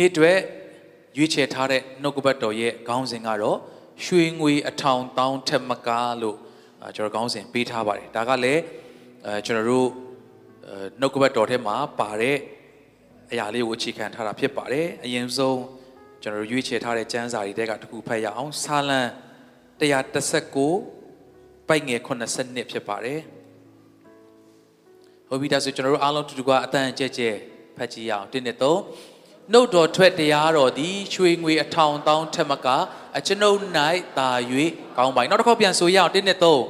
နေ့အတွက်ရွေးချယ်ထားတဲ့နှုတ်ကပတ်တော်ရဲ့ခေါင်းစဉ်ကတော့ရွှေငွေအထောင်တောင်းထက်မကားလို့ကျွန်တော်ခေါင်းစဉ်ပေးထားပါတယ်ဒါကလည်းအဲကျွန်တော်တို့နှုတ်ကပတ်တော်ထဲမှာပါတဲ့အရာလေးကိုအခြေခံထားတာဖြစ်ပါတယ်အရင်ဆုံးကျွန်တော်တို့ရွေးချယ်ထားတဲ့ကျမ်းစာတွေတဲကတစ်ခုဖတ်ရအောင်ဆာလံ139ပိုက်ငယ်82ဖြစ်ပါတယ်ဟုတ်ပြီဒါဆိုကျွန်တော်တို့အားလုံးတူတူကအတန်ကြဲကြဲဖတ်ကြည့်ရအောင်တင်းနဲ့တော့ နှုတ်တော်ထွက်တရားတော်သည်ရွှေငွေအထောင်တောင်းထက်မကအကျွန်ုပ်၌သာ၍ကောင်းပါနောက်တစ်ခေါက်ပြန်ဆိုရအောင်တင်းနဲ့တော့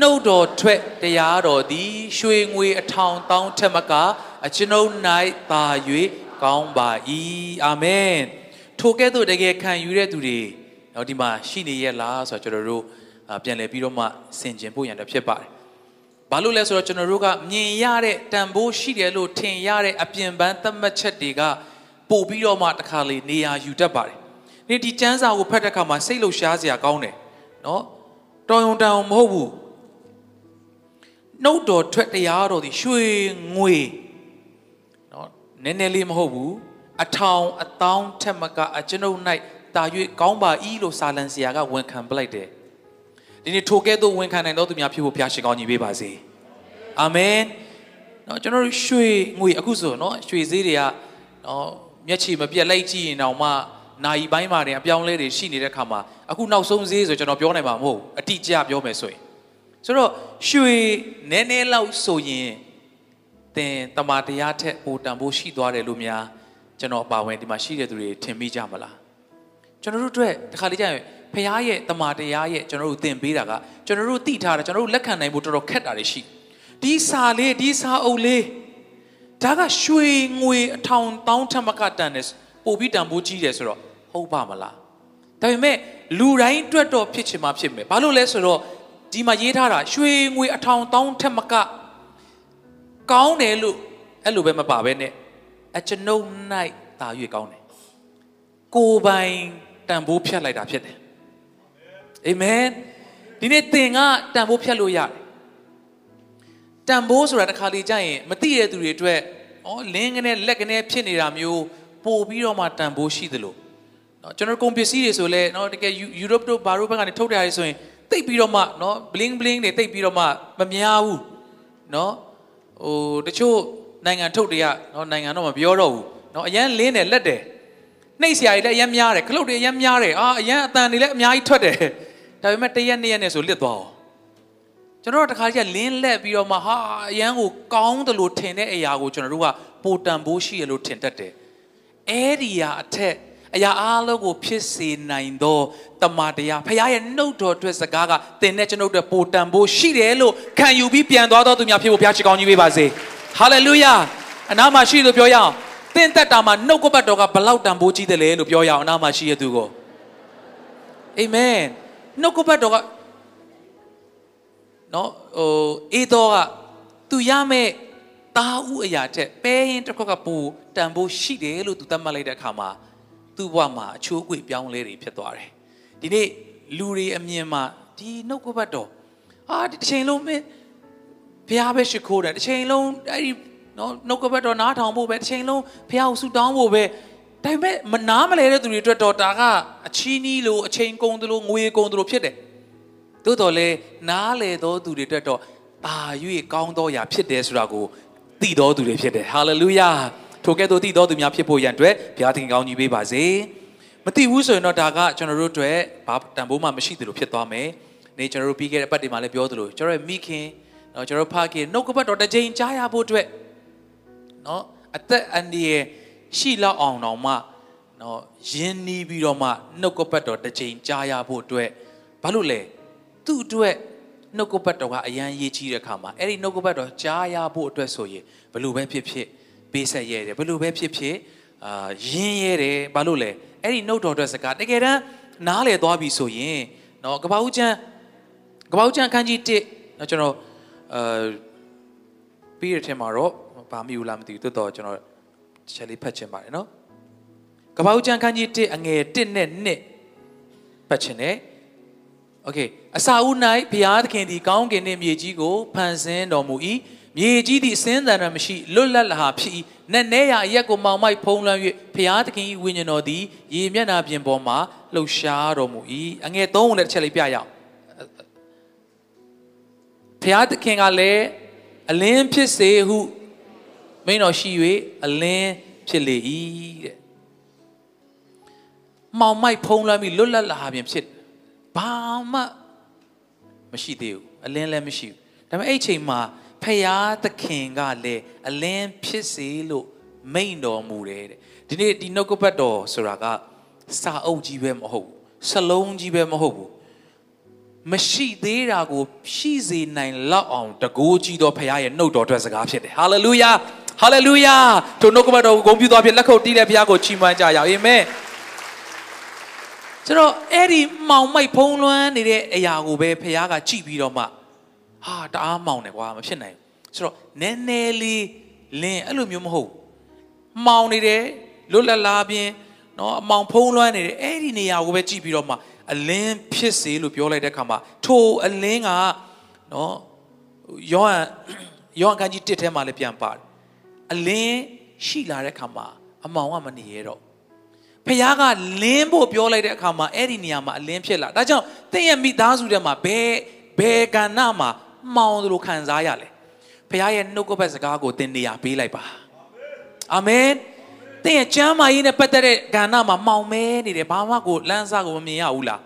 နှုတ်တော်ထွက်တရားတော်သည်ရွှေငွေအထောင်တောင်းထက်မကအကျွန်ုပ်၌သာ၍ကောင်းပါ၏အာမင်ထိုကဲ့သို့တကယ်ခံယူတဲ့သူတွေတော့ဒီမှာရှိနေရဲ့လားဆိုတော့ကျွန်တော်တို့ပြန်လည်ပြီးတော့မှဆင်ခြင်ဖို့ရန်တော့ဖြစ်ပါတယ်ဘာလို့လဲဆိုတော့ကျွန်တော်တို့ကမြင်ရတဲ့တန်ဖိုးရှိတယ်လို့ထင်ရတဲ့အပြင်ပန်းသတ်မှတ်ချက်တွေက ပို့ပြီးတော့မှတခါလေနေရာယူတတ်ပါတယ်။နေ့ဒီစံစာကိုဖတ်တဲ့အခါမှာစိတ်လှုပ်ရှားစရာကောင်းတယ်နော်။တော်ရုံတန်အောင်မဟုတ်ဘူး။နှုတ်တော်ထွက်တရားတော်ဒီရွှေငွေနော်နည်းနည်းလေးမဟုတ်ဘူး။အထောင်အတောင်းထက်မကအကျွန်ုပ်၌တာ၍ကောင်းပါ၏လို့စာလံစရာကဝန်ခံပလိုက်တယ်။ဒီနေ့ထိုကဲ့သို့ဝန်ခံနိုင်တော်သူများဖြစ်ဖို့ဘုရားရှင်ကောင်းကြီးပေးပါစေ။အာမင်။နော်ကျွန်တော်တို့ရွှေငွေအခုဆိုနော်ရွှေဈေးတွေကနော် မျက်ခြေမပြတ်လိုက်ကြည့်ရင်တော့မှနိုင်ပိုင်းမှာတင်အပြောင်းလဲတွေရှိနေတဲ့ခါမှာအခုနောက်ဆုံးဈေးဆိုကျွန်တော်ပြောနိုင်မှာမဟုတ်အတိအကျပြောမယ်ဆိုရင်ဆိုတော့ရွှေနည်းနည်းလောက်ဆိုရင်သင်တမာတရားထက်ပိုတန်ဖို့ရှိသွားတယ်လို့များကျွန်တော်အပါဝင်ဒီမှာရှိတဲ့သူတွေထင်မိကြမလားကျွန်တော်တို့အတွက်တခါလေးကြာရင်ဖခင်ရဲ့တမာတရားရဲ့ကျွန်တော်တို့သင်ပေးတာကကျွန်တော်တို့သိထားတာကျွန်တော်တို့လက်ခံနိုင်ဖို့တော်တော်ခက်တာတွေရှိဒီစာလေးဒီစာအုပ်လေး ဒါကရွှေငွေအထောင်တောင်းထမကတန်တယ်ပို့ပြီးတန်ဖိုးကြီးတယ်ဆိုတော့ဟုတ်ပါမလားဒါပေမဲ့လူတိုင်းအတွက်တော့ဖြစ်ချင်မှဖြစ်မယ်ဘာလို့လဲဆိုတော့ဒီမှာရေးထားတာရွှေငွေအထောင်တောင်းထမကကောင်းတယ်လို့အဲ့လိုပဲမပါပဲနဲ့အကျွန်ုပ်၌တာ၍ကောင်းတယ်ကိုယ်ပိုင်တန်ဖိုးဖြတ်လိုက်တာဖြစ်တယ်အာမင်ဒီနေ့သင်ကတန်ဖိုးဖြတ်လို့ရတယ် တန်ဖိုးဆိုတာတစ်ခါလေကြာရင်မသိတဲ့သူတွေအတွက်ဩလင်းကနေလက်ကနေဖြစ်နေတာမျိုးပို့ပြီးတော့မှတန်ဖိုးရှိသလိုเนาะကျွန်တော်ကုန်ပစ္စည်းတွေဆိုလဲเนาะတကယ်ယူရိုပတို့ဘာလို့ဘက်ကနေထုတ်တယ်ဆိုရင်တိတ်ပြီးတော့မှเนาะ bling bling တွေတိတ်ပြီးတော့မှမများဘူးเนาะဟိုတချို့နိုင်ငံထုတ်တွေကเนาะနိုင်ငံတော့မပြောတော့ဘူးเนาะအရန်လင်းတယ်လက်တယ်နှိပ်ဆရာတွေလည်းအရန်များတယ်ခလုတ်တွေအရန်များတယ်အာအရန်အတန်တွေလည်းအများကြီးထွက်တယ်ဒါပေမဲ့တရက်နှစ်ရက်နဲ့ဆိုလစ်သွားအောင် ကျွန်တော်တို့တခါကြီးလင်းလက်ပြီးတော့မှဟာအရန်ကိုကောင်းတယ်လို့ထင်တဲ့အရာကိုကျွန်တော်တို့ကပိုတန်ဖိုးရှိရလို့ထင်တတ်တယ်အဲ့ဒီဟာအထက်အရာအားလုံးကိုဖြစ်စေနိုင်သောတမန်တရားဖခင်ရဲ့နှုတ်တော်အတွက်စကားကသင်နဲ့ကျွန်ုပ်တို့ပိုတန်ဖို့ရှိတယ်လို့ခံယူပြီးပြန်သွားတော်သူများဖြစ်ဖို့ဘုရားချီကောင်းကြီးပေးပါစေဟာလေလုယာအနာမရှိလို့ပြောရအောင်သင်သက်တာမှာနှုတ်ကပတ်တော်ကဘလောက်တန်ဖိုးကြီးတယ်လဲလို့ပြောရအောင်အနာမရှိရသူကိုအာမင်နှုတ်ကပတ်တော်က နော်ဟိုအေးတော်ကသူရမဲ့တာဥအရာတဲ့ပဲရင်တစ်ခွက်ကပူတန်ဖိုးရှိတယ်လို့သူသတ်မှတ်လိုက်တဲ့အခါမှာသူ့ဘဝမှာအချိုးအကွေပြောင်းလဲတွေဖြစ်သွားတယ်ဒီနေ့လူတွေအမြင်မှာဒီနှုတ်ကပတ်တော်အာဒီတစ်ချိန်လုံးမင်းဘုရားပဲရှိခိုးတယ်တစ်ချိန်လုံးအဲ့ဒီနော်နှုတ်ကပတ်တော်နားထောင်ဖို့ပဲတစ်ချိန်လုံးဘုရားကိုဆုတောင်းဖို့ပဲဒါပေမဲ့မနားမလဲတဲ့သူတွေအတွက်တော့ဒါကအချီးနီးလို့အချိန်ကုန်သလိုငွေကုန်သလိုဖြစ်တယ် သို့တော်လဲနားလေသောသူတွေအတွက်တော့ပါ၍ကောင်းသောရာဖြစ်တယ်ဆိုတာကိုသိသောသူတွေဖြစ်တယ်ဟာလေလုယာထိုကဲ့သို့သိသောသူများဖြစ်ဖို့ရန်အတွက်ဘုရားသခင်ကောင်းကြီးပေးပါစေမသိဘူးဆိုရင်တော့ဒါကကျွန်တော်တို့အတွက်ဘာတန်ဖိုးမှမရှိသလိုဖြစ်သွားမယ်နေကျွန်တော်တို့ပြီးခဲ့တဲ့အပတ်တွေမှာလည်းပြောသလိုကျွန်တော်ရဲ့မိခင်နော်ကျွန်တော်ဖခင်နှုတ်ကပတ်တော်တစ်ချိန်ကြားရဖို့အတွက်နော်အသက်အန္တရာယ်ရှိလောက်အောင်တော့မှနော်ယင်းနီးပြီးတော့မှနှုတ်ကပတ်တော်တစ်ချိန်ကြားရဖို့အတွက်ဘာလို့လဲ သူ့အတွက်နှုတ်ကပတ်တော်ကအရန်ရေးကြီးတဲ့ခါမှာအဲ့ဒီနှုတ်ကပတ်တော်ကြားရဖို့အတွက်ဆိုရင်ဘလို့ပဲဖြစ်ဖြစ်ပေးဆက်ရဲတယ်ဘလို့ပဲဖြစ်ဖြစ်အာရင်းရဲတယ်ဘာလို့လဲအဲ့ဒီနှုတ်တော်အတွက်စကားတကယ်တမ်းနားလေသွားပြီဆိုရင်နော်ကပ္ပဦးကျမ်းကပ္ပဦးကျမ်းခန်းကြီး1နော်ကျွန်တော်အာပြီးရတဲ့မှာတော့ဘာမီဘူးလားမသိဘူးတော်တော်ကျွန်တော်ချက်လေးဖတ်ချင်ပါတယ်နော်ကပ္ပဦးကျမ်းခန်းကြီး1အငယ်1နဲ့2ဖတ်ချင်တယ် โอเคအစာဦး၌ဘုရားသခင်သည်ကောင်းကင်နှင့်မြေကြီးကိုဖန်ဆင်းတော်မူ၏ မြေကြီးသည်အစင်းတန်ရမရှိလွတ်လပ်လာဖြစ်၏နက်နဲရာအရက်ကိုမောင်မိုက်ဖုံးလွှမ်း၍ဖျားသခင်၏ဝိညာဉ်တော်သည်ရေမျက်နှာပြင်ပေါ်မှာလှုပ်ရှားတော်မူ၏အငယ်သုံးကိုလည်းတစ်ချက်လေးပြရအောင်ဖျားသခင်ကလည်းအလင်းဖြစ်စေဟုမိန်တော်ရှိ၍အလင်းဖြစ်လေ၏တဲ့မောင်မိုက်ဖုံးလွှမ်းပြီးလွတ်လပ်လာပြင်ဖြစ် ဘာမှမရှိသေးဘူးအလင်းလည်းမရှိဘူးဒါပေမဲ့အဲ့ချိန်မှာဖယားသခင်ကလည်းအလင်းဖြစ်စေလို့မိန်တော်မူတယ်တဲ့ဒီနေ့ဒီနှုတ်ကပတ်တော်ဆိုတာကစာအုပ်ကြီးပဲမဟုတ်ဘူးစလုံးကြီးပဲမဟုတ်ဘူးမရှိသေးတာကိုရှိစေနိုင်လောက်အောင်တကိုးကြီးသောဖခင်ရဲ့နှုတ်တော်အတွက်စကားဖြစ်တယ်ဟာလေလုယာဟာလေလုယာထိုနှုတ်ကပတ်တော်ကိုဂုဏ်ပြုသောဖြင့်လက်ခုပ်တီးတဲ့ဖခင်ကိုချီးမွမ်းကြရအောင်အာမင် ဆိုတော့အဲ့ဒီမှောင်မိုက်ဖုံးလွှမ်းနေတဲ့အရာကိုပဲဖခင်ကကြည့်ပြီးတော့မှဟာတအားမှောင်တယ်ကွာမဖြစ်နိုင်ဘူးဆိုတော့နည်းနည်းလေးလင်းအဲ့လိုမျိုးမဟုတ်မှောင်နေတယ်လွတ်လပ်လာပြင်နော်အမောင်ဖုံးလွှမ်းနေတယ်အဲ့ဒီနေရာကိုပဲကြည့်ပြီးတော့မှအလင်းဖြစ်စေလို့ပြောလိုက်တဲ့အခါမှာထိုအလင်းကနော်ယောဟန်ယောဟန်ကကြီးတစ်ထဲမှာလည်းပြန်ပါတယ်အလင်းရှိလာတဲ့အခါမှာအမောင်ကမနေရတော့ ဖခင်ကလင်းဖို့ပြောလိုက်တဲ့အခါမှာအဲ့ဒီနေရာမှာအလင်းဖြစ်လာဒါကြောင့်သင်ရဲ့မိသားစုထဲမှာဘယ်ဘယ်ကဏ္ဍမှာမှောင်သလိုခံစားရလဲဖခင်ရဲ့နှုတ်ကပတ်စကားကိုသင်နေရာပေးလိုက်ပါအာမင်သင်ရဲ့ကျမ်းမာရေးနဲ့ပတ်သက်တဲ့ကဏ္ဍမှာမှောင်မဲနေတယ်ဘာမှကိုလမ်းစားကိုမမြင်ရဘူးလား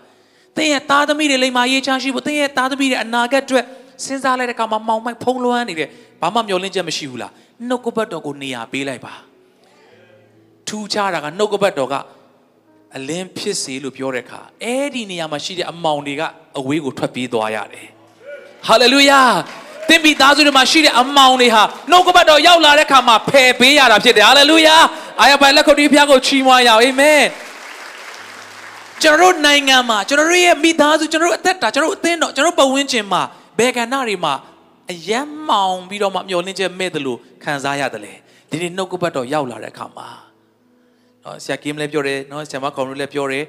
သင်ရဲ့သားသမီးတွေလိမ္မာရေးချမ်းရှိဖို့သင်ရဲ့သားသမီးတွေအနာဂတ်အတွက်စဉ်းစားလိုက်တဲ့အခါမှာမှောင်မိုက်ဖုံးလွှမ်းနေတယ်ဘာမှမျောလင့်ချက်မရှိဘူးလားနှုတ်ကပတ်တော်ကိုနေရာပေးလိုက်ပါ ထူးခြားတာကနှုတ်ကပတ်တော်ကအလင်းဖြစ်စေလို့ပြောတဲ့အခါအဲ့ဒီနေရာမှာရှိတဲ့အမောင်တွေကအဝေးကိုထွက်ပြေးသွားရတယ်ဟာလေလုယာသင်မိသားစုတွေမှာရှိတဲ့အမောင်တွေဟာနှုတ်ကပတ်တော်ရောက်လာတဲ့အခါမှာဖယ်ပေးရတာဖြစ်တယ်ဟာလေလုယာအာရပိုင်လက်ခုပ်တီးဖျားကိုချီးမွမ်းရအောင်အာမင်ကျွန်တော်တို့နိုင်ငံမှာကျွန်တော်တို့ရဲ့မိသားစုကျွန်တော်တို့အသက်တာကျွန်တော်တို့အသင်းတော်ကျွန်တော်တို့ပတ်ဝန်းကျင်မှာဘယ်ကဏ္ဍတွေမှာအယမ်းမောင်ပြီးတော့မှမျောလင့်ချက်မဲ့တယ်လို့ခံစားရတယ်လေဒီနေ့နှုတ်ကပတ်တော်ရောက်လာတဲ့အခါမှာ နော်ဆရာကင်းလည်းပြောတယ်နော်ဆရာမကောင်လည်းပြောတယ်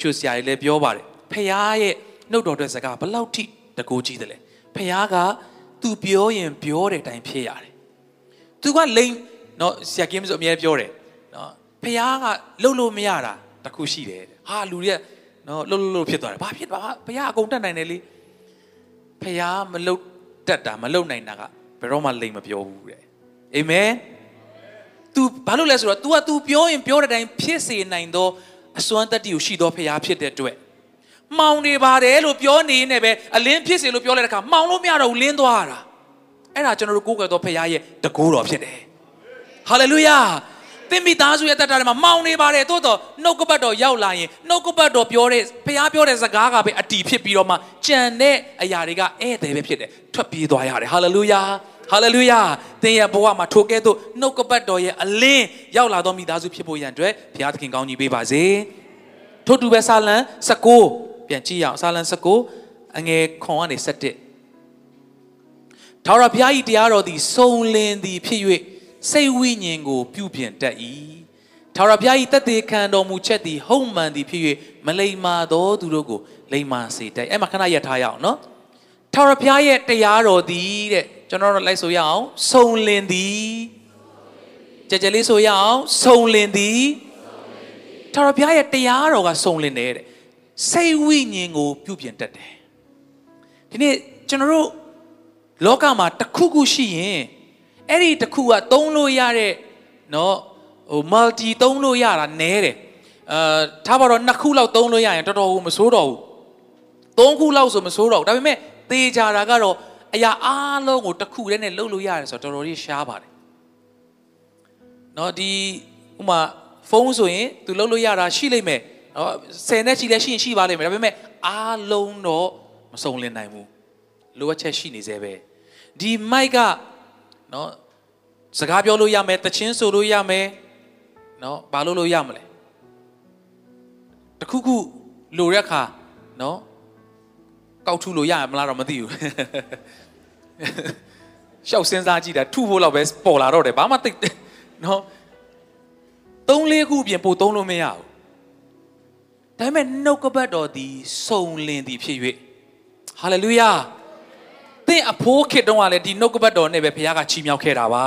ချူဆရာကြီးလည်းပြောပါတယ်ဖခင်ရဲ့နှုတ်တော်အတွက်စကားဘယ်လောက်ထိတကူကြီးတယ်လဲဖခင်ကသူပြောရင်ပြောတဲ့အတိုင်းဖြစ်ရတယ်သူကလိန်နော်ဆရာကင်းဆိုအမြဲပြောတယ်နော်ဖခင်ကလှုပ်လို့မရတာတခုရှိတယ်ဟာလူတွေကနော်လှုပ်လှုပ်လှုပ်ဖြစ်သွားတယ်ဘာဖြစ်ပါဘုရားအကုန်တတ်နိုင်တယ်လေဖះမလှုပ်တတ်တာမလှုပ်နိုင်တာကဘယ်တော့မှလိမ်မပြောဘူးတဲ့အာမင် तू ဘာလို့လဲဆိုတော့ तू က तू ပြောရင်ပြောတဲ့အတိုင်းဖြစ်စေနိုင်သောအစွမ်းတတ္တိကိုရှိသောဖះဖြစ်တဲ့အတွက်မှောင်နေပါတယ်လို့ပြောနေနေပဲအလင်းဖြစ်စေလို့ပြောလိုက်တဲ့အခါမှောင်လို့မရတော့ဘူးလင်းသွားတာအဲ့ဒါကျွန်တော်တို့ကိုးကွယ်သောဖះရဲ့တကူတော်ဖြစ်တယ်ဟာလေလုယာသင်မိသားစုရဲ့တက်တာတွေမှာမှောင်နေပါတယ်သို့တော့နှုတ်ကပတ်တော်ရောက်လာရင်နှုတ်ကပတ်တော်ပြောတဲ့ဘုရားပြောတဲ့စကားကပဲအတီဖြစ်ပြီးတော့မှကြံတဲ့အရာတွေကဧည့်သည်ပဲဖြစ်တယ်ထွက်ပြေးသွားရတယ်ဟာလေလုယာ ဟာလေလုယာသင်ရဲ့ဘဝမှာထိုကဲ့သို့နှုတ်ကပတ်တော်ရဲ့အလင်းရောက်လာသောမိသားစုဖြစ်ဖို့ရန်အတွက်ဘုရားသခင်ကောင်းကြီးပေးပါစေထို့တူပဲစာလံ19ပြန်ကြည့်ရအောင်စာလံ19အငယ်ခွန်ကနေ17ထာဝရဘုရား၏တရားတော်သည်စုံလင်သည်ဖြစ်၍စိတ်ဝိညာဉ်ကို ပြုပြင်တတ်၏ထာဝရဘုရား၏တသက်ခံတော်မူချက်သည်ဟုတ်မှန်သည်ဖြစ်၍မလိမ္မာသောသူတို့ကိုလိမ္မာစေတတ်အဲ့မှာခဏရထားရအောင်နော်ထာဝရဘုရားရဲ့တရားတော်သည်တဲ့ ကျွန်တော်တို့လိုက်ဆိုရအောင်စုံလင်သည်ကြကြလေးဆိုရအောင်စုံလင်သည်ထာဝရဘုရားရဲ့တရားတော်ကစုံလင်တယ်တဲ့စိတ်ဝိညာဉ်ကိုပြုပြင်တတ်တယ်ဒီနေ့ကျွန်တော်တို့လောကမှာတစ်ခုခုရှိရင်အဲ့ဒီတစ်ခုကသုံးလို့ရတဲ့နော်ဟို multi သုံးလို့ရတာနဲတယ်အာထားပါတော့နှစ်ခုလောက်သုံးလို့ရရင်တော်တော်မစိုးတော့ဘူးသုံးခုလောက်ဆိုမစိုးတော့ဘူးဒါပေမဲ့သေချာတာကတော့ အရာအားလုံးကိုတစ်ခုတည်းနဲ့လုပ်လို့ရတယ်ဆိုတော့တော်တော်လေးရှားပါတယ်နော်ဒီဥမာဖုန်းဆိုရင် तू လုပ်လို့ရတာရှိလိမ့်မယ်နော်ဆယ်နဲ့ချီလဲရှိရင်ရှိပါလိမ့်မယ်ဒါပေမဲ့အားလုံးတော့မစုံလင်နိုင်ဘူးလိုအပ်ချက်ရှိနေသေးပဲဒီမိုက်ကနော်စကားပြောလို့ရမယ်တချင်းဆိုလို့ရမယ်နော်ဘာလို့လို့ရမလဲတခုခုလိုတဲ့အခါနော်ကောက်ထုလို့ရမလားတော့မသိဘူး ရှောက်စဉ်းစားကြည့်တာထုဖို့တော့ပဲပေါ်လာတော့တယ်ဘာမှသိနော်သုံးလေးခုပြင်ပို့သုံးလို့မရဘူးဒါပေမဲ့နှုတ်ကပတ်တော်သည်စုံလင်သည်ဖြစ်၍ဟာလေလုယာသင်အဖိုးခေတုံးကလည်းဒီနှုတ်ကပတ်တော်နဲ့ပဲဘုရားကချီးမြှောက်ခဲ့တာပါ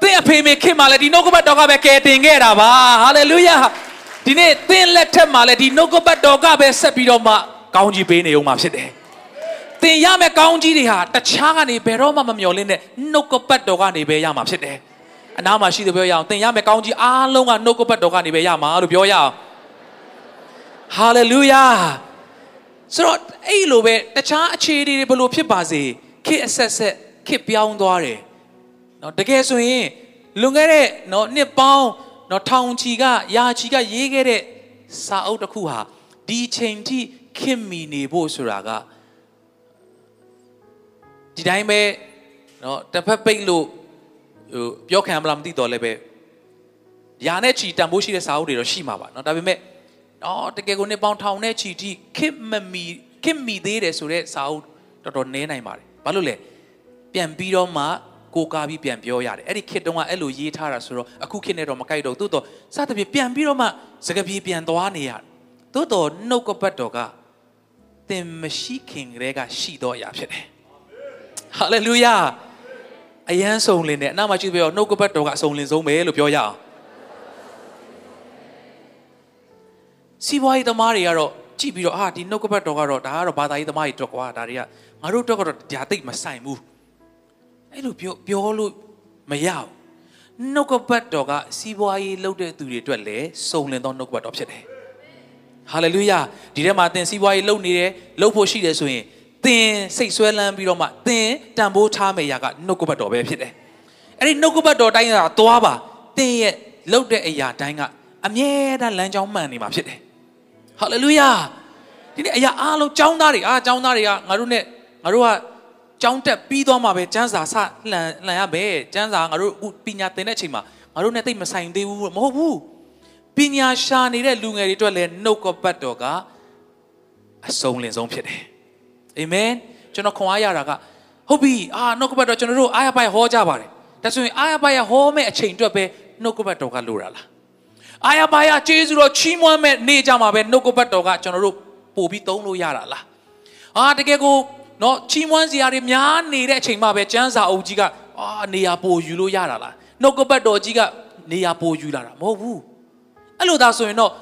သင်အဖေမေခေမှလည်းဒီနှုတ်ကပတ်တော်ကပဲကယ်တင်ခဲ့တာပါဟာလေလုယာဒီနေ့သင်လက်ထက်မှာလည်းဒီနှုတ်ကပတ်တော်ကပဲဆက်ပြီးတော့မှကောင်းကြီးပေးနေအောင်မှာဖြစ်တယ် သင်ရမယ့်ကောင်းကြီးတွေဟာတခြားကနေဘယ်တော့မှမမျှော်လင့်တဲ့နှုတ်ကပတ်တော်ကနေပဲရမှာဖြစ်တယ်။အနာမှာရှိတဲ့ပြောရအောင်သင်ရမယ့်ကောင်းကြီးအားလုံးကနှုတ်ကပတ်တော်ကနေပဲရမှာလို့ပြောရအောင်။ဟာလေလုယာဆိုတော့အဲ့လိုပဲတခြားအခြေအနေတွေဘလို့ဖြစ်ပါစေခစ်အဆက်ဆက်ခစ်ပြောင်းသွားတယ်။နော်တကယ်ဆိုရင်လွန်ခဲ့တဲ့နော်နှစ်ပေါင်းနော်ထောင်ချီကရာချီကရေးခဲ့တဲ့စာအုပ်တစ်ခုဟာဒီချိန်ထိခင်မီနေဖို့ဆိုတာက ဒီတိုင်းပဲနော်တစ်ဖက်ပိတ်လို့ဟိုပြောခံမလားမသိတော့လည်းပဲယာနဲ့ချီတန်ဖိုးရှိတဲ့စာအုပ်တွေတော့ရှိမှာပါနော်ဒါပေမဲ့နော်တကယ်ကိုနှစ်ပေါင်းထောင်နဲ့ချီထိခစ်မမီခစ်မီသေးတယ်ဆိုတော့စာအုပ်တော်တော်နည်းနိုင်ပါတယ်ဘာလို့လဲပြန်ပြီးတော့မှကိုကားပြီးပြန်ပြောရတယ်အဲ့ဒီခစ်တုံးကအဲ့လိုရေးထားတာဆိုတော့အခုခစ်နဲ့တော့မကိုက်တော့သို့တော့စသဖြင့်ပြန်ပြီးတော့မှစကပြေပြန်သွားနေရတယ်သို့တော့နှုတ်ကပတ်တော်ကသင်မရှိခင်ကလေးကရှိတော့အရာဖြစ်တယ် ဟာလေလုယာအယမ်းဆုံးလင်းနဲ့အနာမှာကြည့်ပြောနှုတ်ကပတ်တော်ကအဆုံးလင်းဆုံးပဲလို့ပြောရအောင်စီးပွားရေးသမားတွေကတော့ကြည့်ပြီးတော့အာဒီနှုတ်ကပတ်တော်ကတော့ဒါကတော့ဘာသာရေးသမားတွေတော့ကွာဒါတွေကငါတို့တော့ကတော့ဒါသိမဆိုင်ဘူးအဲ့လိုပြောပြောလို့မရဘူးနှုတ်ကပတ်တော်ကစီးပွားရေးလုပ်တဲ့သူတွေအတွက်လည်းစုံလင်သောနှုတ်ကပတ်တော်ဖြစ်တယ်ဟာလေလုယာဒီထဲမှာသင်စီးပွားရေးလုပ်နေတယ်လုပ်ဖို့ရှိတယ်ဆိုရင် သင်စိတ်ဆွဲလန်းပြီးတော့မှသင်တန်ဖိုးထားမယ့်အရာကနှုတ်ကပတ်တော်ပဲဖြစ်တယ်အဲ့ဒီနှုတ်ကပတ်တော်တိုင်းကသွားပါသင်ရဲ့လုပ်တဲ့အရာတိုင်းကအမြဲတမ်းလမ်းကြောင်းမှန်နေမှာဖြစ်တယ်ဟာလေလုယာဒီနေ့အရာအားလုံးចောင်းသားတွေအာចောင်းသားတွေကငါတို့နဲ့ငါတို့ကចောင်းတက်ပြီးသွားမှာပဲစန်းစာစလှန်လှန်ရပဲစန်းစာငါတို့ပညာသင်တဲ့အချိန်မှာငါတို့နဲ့တိတ်မဆိုင်သေးဘူးမဟုတ်ဘူးပညာရှာနေတဲ့လူငယ်တွေအတွက်လည်းနှုတ်ကပတ်တော်ကအစုံလင်ဆုံးဖြစ်တယ် အာမင်ကျွန်တော်ခွန်အားရတာကဟုတ်ပြီအာနှုတ်ကပတ်တော်ကျွန်တော်တို့အားရပါရဟောကြပါတယ်ဒါဆိုရင်အားရပါရဟောမဲ့အချိန်အတွက်ပဲနှုတ်ကပတ်တော်ကလိုတာလားအာရပါရကျေးဇူးတော်ချီးမွမ်းမဲ့နေကြမှာပဲနှုတ်ကပတ်တော်ကကျွန်တော်တို့ပို့ပြီးသုံးလို့ရတာလားအာတကယ်ကိုနော်ချီးမွမ်းစရာတွေများနေတဲ့အချိန်မှပဲကျမ်းစာအုပ်ကြီးကအာနေရာပို့ယူလို့ရတာလားနှုတ်ကပတ်တော်ကြီးကနေရာပို့ယူလာတာမဟုတ်ဘူးအဲ့လိုသာဆိုရင်တော့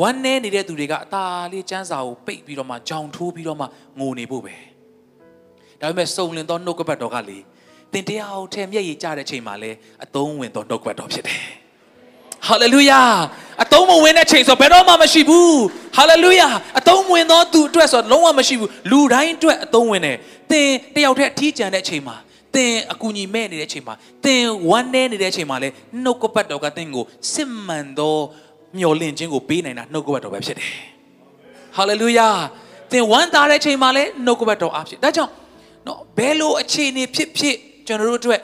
ဝမ်းနေနေတဲ့သူတွေကအသာလေးကျမ်းစာကိုပိတ်ပြီးတော့မှကြောင်ထိုးပြီးတော့မှငိုနေဖို့ပဲဒါပေမဲ့စုံလင်သောနှုတ်ကပတ်တော်ကလေတင်တရားကိုထဲမျက်ရည်ကျတဲ့အချိန်မှာလဲအသုံးဝင်သောနှုတ်ကပတ်တော်ဖြစ်တယ်ဟာလေလုယာအတုံးမဝင်တဲ့ချိန်ဆိုဘယ်တော့မှမရှိဘူးဟာလေလုယာအတုံးဝင်သောသူအတွက်ဆိုလုံးဝမရှိဘူးလူတိုင်းအတွက်အတုံးဝင်တယ်သင်တယောက်တည်းအထီးကျန်တဲ့အချိန်မှာသင်အကူညီမဲ့နေတဲ့အချိန်မှာသင်ဝမ်းနည်းနေတဲ့အချိန်မှာလဲနှုတ်ကပတ်တော်ကသင်ကိုစစ်မှန်သော မျှော်လင့်ခြင်းကိုပေးနိုင်တာနှုတ်ကပတ်တော်ပဲဖြစ်တယ်ဟာလေလုယာသင်ဝမ်းသာတဲ့အချိန်မှာလဲနှုတ်ကပတ်တော်အားဖြစ်ဒါကြောင့်နော်ဘယ်လိုအခြေအနေဖြစ်ဖြစ်ကျွန်တော်တို့အတွက်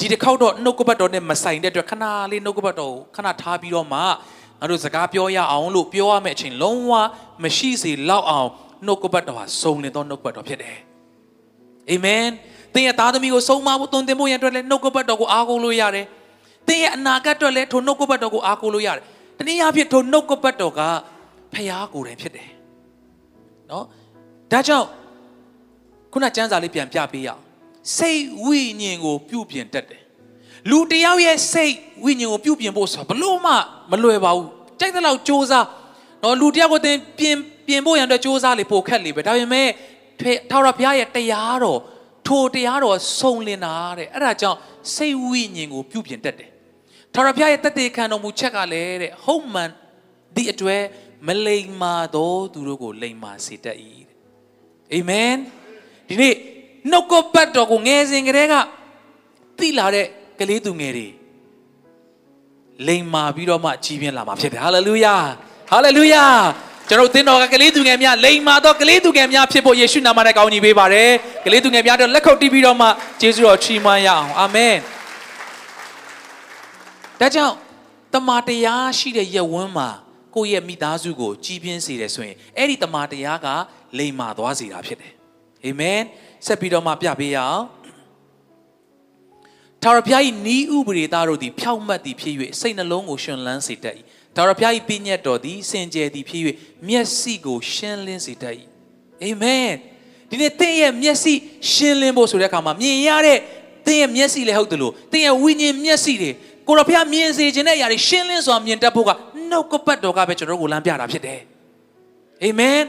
ဒီတစ်ခေါက်တော့နှုတ်ကပတ်တော်နဲ့မဆိုင်တဲ့အတွက်ခဏလေးနှုတ်ကပတ်တော်ကိုခဏထားပြီးတော့မှငါတို့စကားပြောရအောင်လို့ပြောရမယ့်အချိန်လုံးဝမရှိစေလောက်အောင်နှုတ်ကပတ်တော်ဟာစုံလင်သောနှုတ်ကပတ်တော်ဖြစ်တယ်အာမင်သင်ရဲ့သားသမီးကိုဆုံးမဖို့တုန်တင်ဖို့ရန်အတွက်လည်းနှုတ်ကပတ်တော်ကိုအားကိုးလို့ရတယ်သင်ရဲ့အနာဂတ်အတွက်လည်းထိုနှုတ်ကပတ်တော်ကိုအားကိုးလို့ရတယ် တနည်းအားဖြင့်ထိုနှုတ်ကပတ်တော်ကဖျားကိုယ်တိုင်ဖြစ်တယ်နော်ဒါကြောင့်ခုနကျမ်းစာလေးပြန်ပြပေးရအောင်စိတ်ဝိညာဉ်ကိုပြုပြင်တတ်တယ်လူတယောက်ရဲ့စိတ်ဝိညာဉ်ကိုပြုပြင်ဖို့ဆိုဘလို့မှမလွယ်ပါဘူးကြိုက်တဲ့လောက်စ조사နော်လူတယောက်ကိုသင်ပြင်ပြင်ဖို့ရန်အတွက်စ조사လေပိုခက်လေပဲဒါပေမဲ့ထာဝရဘုရားရဲ့တရားတော်ထိုတရားတော်ဆုံလင်တာတဲ့အဲ့ဒါကြောင့်စိတ်ဝိညာဉ်ကိုပြုပြင်တတ်တယ် ထာဝရဘုရားရဲ့တသက်ခံတော်မူချက်ကလည်းတဲ့ဟုတ်မှန်ဒီအတွေ့မလိမ္မာသောသူတို့ကိုလိမ္မာစေတတ်၏တဲ့အာမင်ဒီနေ့နှုတ်ကပတ်တော်ကိုငယ်စဉ်ကတည်းကသိလာတဲ့ကလေးသူငယ်တွေလိမ်မာပြီးတော့မှကြီးပြင်းလာမှာဖြစ်တယ်ဟာလေလုယာဟာလေလုယာကျွန်တော်သင်တော်ကကလေးသူငယ်များလိမ်မာတော့ကလေးသူငယ်များဖြစ်ဖို့ယေရှုနာမနဲ့ကောင်းကြီးပေးပါတယ်ကလေးသူငယ်များတို့လက်ခုပ်တီးပြီးတော့မှယေရှုတော်ချီးမွမ်းရအောင်အာမင် ဒါကြောင့်တမန်တရားရှိတဲ့ယဝန်းမှာကိုယ့်ရဲ့မိသားစုကိုကြီးပြင်းစေတယ်ဆိုရင်အဲ့ဒီတမန်တရားကလိမ်မာသွားစေတာဖြစ်တယ်အာမင်ဆက်ပြီးတော့မှပြပေးရအောင်ထာဝရဘုရား၏ဤဥပဒေသားတို့သည်ဖြောက်မှတ်သည်ဖြစ်၍စိတ်နှလုံးကိုရှင်လန်းစေတတ်၏ထာဝရဘုရား၏ပြည့်ညတ်တော်သည်စင်ကြယ်သည်ဖြစ်၍မျက်စိကိုရှင်းလင်းစေတတ်၏အာမင်ဒဒီနေ့သင်ရဲ့မျက်စိရှင်းလင်းဖို့ဆိုတဲ့အခါမှာမြင်ရတဲ့သင်ရဲ့မျက်စိလည်းဟုတ်တယ်လို့သင်ရဲ့ဝိညာဉ်မျက်စိတွေ ကိုရောဖျားမြင်စေခြင်းတဲ့အရာတွေရှင်းလင်းစွာမြင်တတ်ဖို့ကနှုတ်ကပတ်တော်ကပဲကျွန်တော်တို့ကိုလမ်းပြတာဖြစ်တယ်အာမင်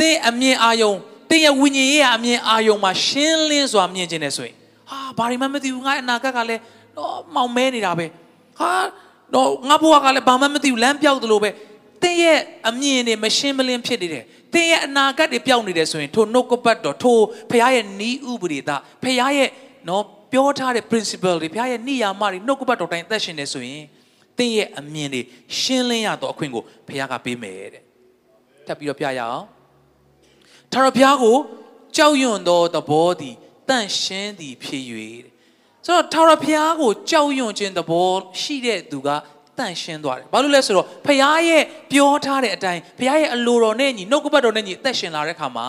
သင်အမြင်အာယုံသင်ရဲ့ဝိညာဉ်ရဲ့အမြင်အာယုံမှာရှင်းလင်းစွာမြင်ခြင်းနဲ့ဆိုရင်ဟာဘာတွေမှမသိဘူးငါအနာဂတ်ကလည်းတော့မောင်မဲနေတာပဲဟာတော့ငါဘဝကလည်းဘာမှမသိဘူးလမ်းပြောက်သလိုပဲသင်ရဲ့အမြင်တွေမရှင်းမလင်းဖြစ်နေတယ်သင်ရဲ့အနာဂတ်တွေပြောင်းနေတယ်ဆိုရင်ထိုနှုတ်ကပတ်တော်ထိုဖခင်ရဲ့နီးဥပဒေသားဖခင်ရဲ့နော် ပြောထားတဲ့ principle တွေဖခင်ရဲ့နိယာမတွေနှုတ်ကပတ်တော်တိုင်းအသက်ရှင်နေဆိုရင်သင်ရဲ့အမြင်တွေရှင်းလင်းရတော့အခွင့်ကိုဖခင်ကပေးမယ်တဲ့ထပ်ပြီးတော့ပြရအောင်ထာဝရဘုရားကိုကြောက်ရွံ့သောသဘောသည်တန့်ရှင်းသည်ဖြစ်၍တဲ့ဆိုတော့ထာဝရဘုရားကိုကြောက်ရွံ့ခြင်းသဘောရှိတဲ့သူကတန့်ရှင်းသွားတယ်။ဘာလို့လဲဆိုတော့ဖခင်ရဲ့ပြောထားတဲ့အတိုင်းဖခင်ရဲ့အလိုတော်နဲ့ညီနှုတ်ကပတ်တော်နဲ့ညီအသက်ရှင်လာတဲ့ခါမှာ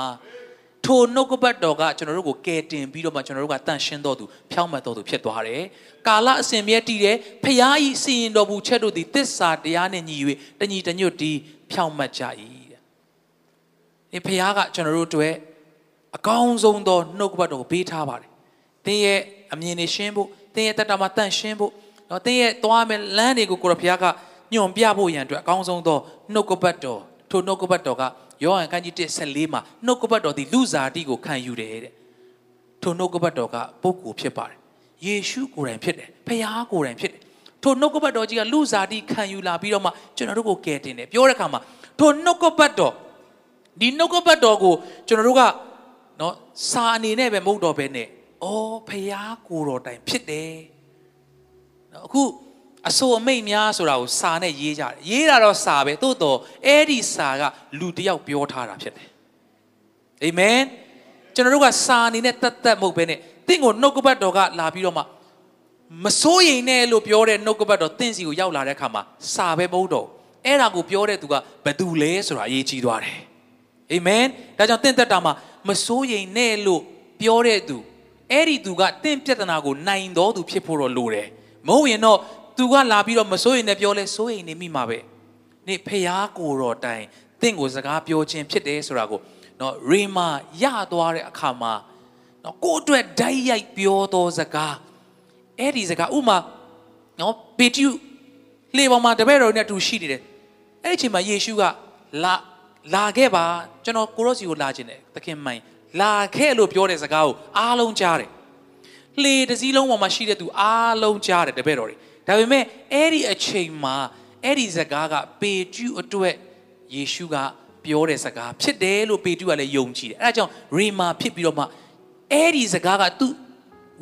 ထိုနှုတ်ကပတ်တော်ကကျွန်တော်တို့ကိုကယ်တင်ပြီးတော့မှကျွန်တော်တို့ကတန့်ရှင်းတော်သူဖြောင်းမှတ်တော်သူဖြစ်သွားတယ်။ကာလအစဉ်မြဲတည်တယ်ဖခင်ဤစီရင်တော်မူချက်တို့သည်တစ္ဆာတရားနဲ့ညီ၍တညီတညွတ်တီးဖြောင်းမှတ်ကြ၏တဲ့။ဒီဖခင်ကကျွန်တော်တို့အတွက်အကောင်းဆုံးသောနှုတ်ကပတ်တော်ကိုပေးထားပါတယ်။သင်ရဲ့အမြင်တွေရှင်းဖို့သင်ရဲ့တတမှာတန့်ရှင်းဖို့နော်သင်ရဲ့သွားမယ်လမ်းတွေကိုကိုရဖျားကညွန်ပြဖို့ရန်အတွက်အကောင်းဆုံးသောနှုတ်ကပတ်တော်ထိုနှုတ်ကပတ်တော်က ယောဟန်ခန်းကြီး1:14မှာနှုတ်ကပတ်တော်ဒီလူစားတိကိုခံယူတယ်တဲ့ထိုနှုတ်ကပတ်တော်ကပုဂ္ဂိုလ်ဖြစ်ပါတယ်ယေရှုကိုယ်တိုင်ဖြစ်တယ်ဖျားကိုယ်တိုင်ဖြစ်တယ်ထိုနှုတ်ကပတ်တော်ကြီးကလူစားတိခံယူလာပြီးတော့မှကျွန်တော်တို့ကိုကယ်တင်တယ်ပြောတဲ့အခါမှာထိုနှုတ်ကပတ်တော်ဒီနှုတ်ကပတ်တော်ကိုကျွန်တော်တို့ကနော်စာအနေနဲ့ပဲမဟုတ်တော့ဘဲနဲ့အော်ဖျားကိုယ်တော်တိုင်ဖြစ်တယ်နော်အခု အဆိုအမိတ်များဆိုတာကိုစာနဲ့ရေးကြတယ်ရေးတာတော့စာပဲသို့တော့အဲ့ဒီစာကလူတယောက်ပြောထားတာဖြစ်တယ်အာမင်ကျွန်တော်တို့ကစာအနေနဲ့တတ်တတ်မဟုတ်ဘဲနဲ့တင့်ကိုနှုတ်ကပတ်တော်ကလာပြီးတော့မှမစိုးရိမ်နဲ့လို့ပြောတဲ့နှုတ်ကပတ်တော်တင့်စီကိုရောက်လာတဲ့အခါမှာစာပဲမဟုတ်တော့အဲ့ဒါကိုပြောတဲ့သူကဘယ်သူလဲဆိုတာအရေးကြီးသွားတယ်အာမင်ဒါကြောင့်တင့်သက်တာမှာမစိုးရိမ်နဲ့လို့ပြောတဲ့သူအဲ့ဒီသူကတင့်ပြဿနာကိုနိုင်တော်သူဖြစ်ဖို့တော့လိုတယ်မဟုတ်ရင်တော့ သူကလာပြီးတော့မစိုးရင်လည်းပြောလဲစိုးရင်နေမိမှာပဲနေဖျားကိုတော်တိုင်တင့်ကိုစကားပြောခြင်းဖြစ်တယ်ဆိုတာကိုနော်ရေမာရသွားတဲ့အခါမှာနော်ကိုယ့်အတွက်ဓာတ်ရိုက်ပြောသောစကားအဲ့ဒီစကားဥမာနော်ပေတျုလေပေါ်မှာတပည့်တော်နဲ့အတူရှိနေတယ်အဲ့ဒီအချိန်မှာယေရှုကလာလာခဲ့ပါကျွန်တော်ကိုရောစီကိုလာခြင်းတယ်သခင်မိုင်လာခဲ့လို့ပြောတဲ့စကားကိုအားလုံးကြားတယ်လှေတစ်စီးလုံးပေါ်မှာရှိတဲ့သူအားလုံးကြားတယ်တပည့်တော်တွေ ဒါပေမဲ့အဲ့ဒီအချိန်မှာအဲ့ဒီစကားကပေတျုအတွက်ယေရှုကပြောတဲ့စကားဖြစ်တယ်လို့ပေတျုကလည်းယုံကြည်တယ်အဲဒါကြောင့်ရေမာဖြစ်ပြီးတော့မှအဲ့ဒီစကားကသူ့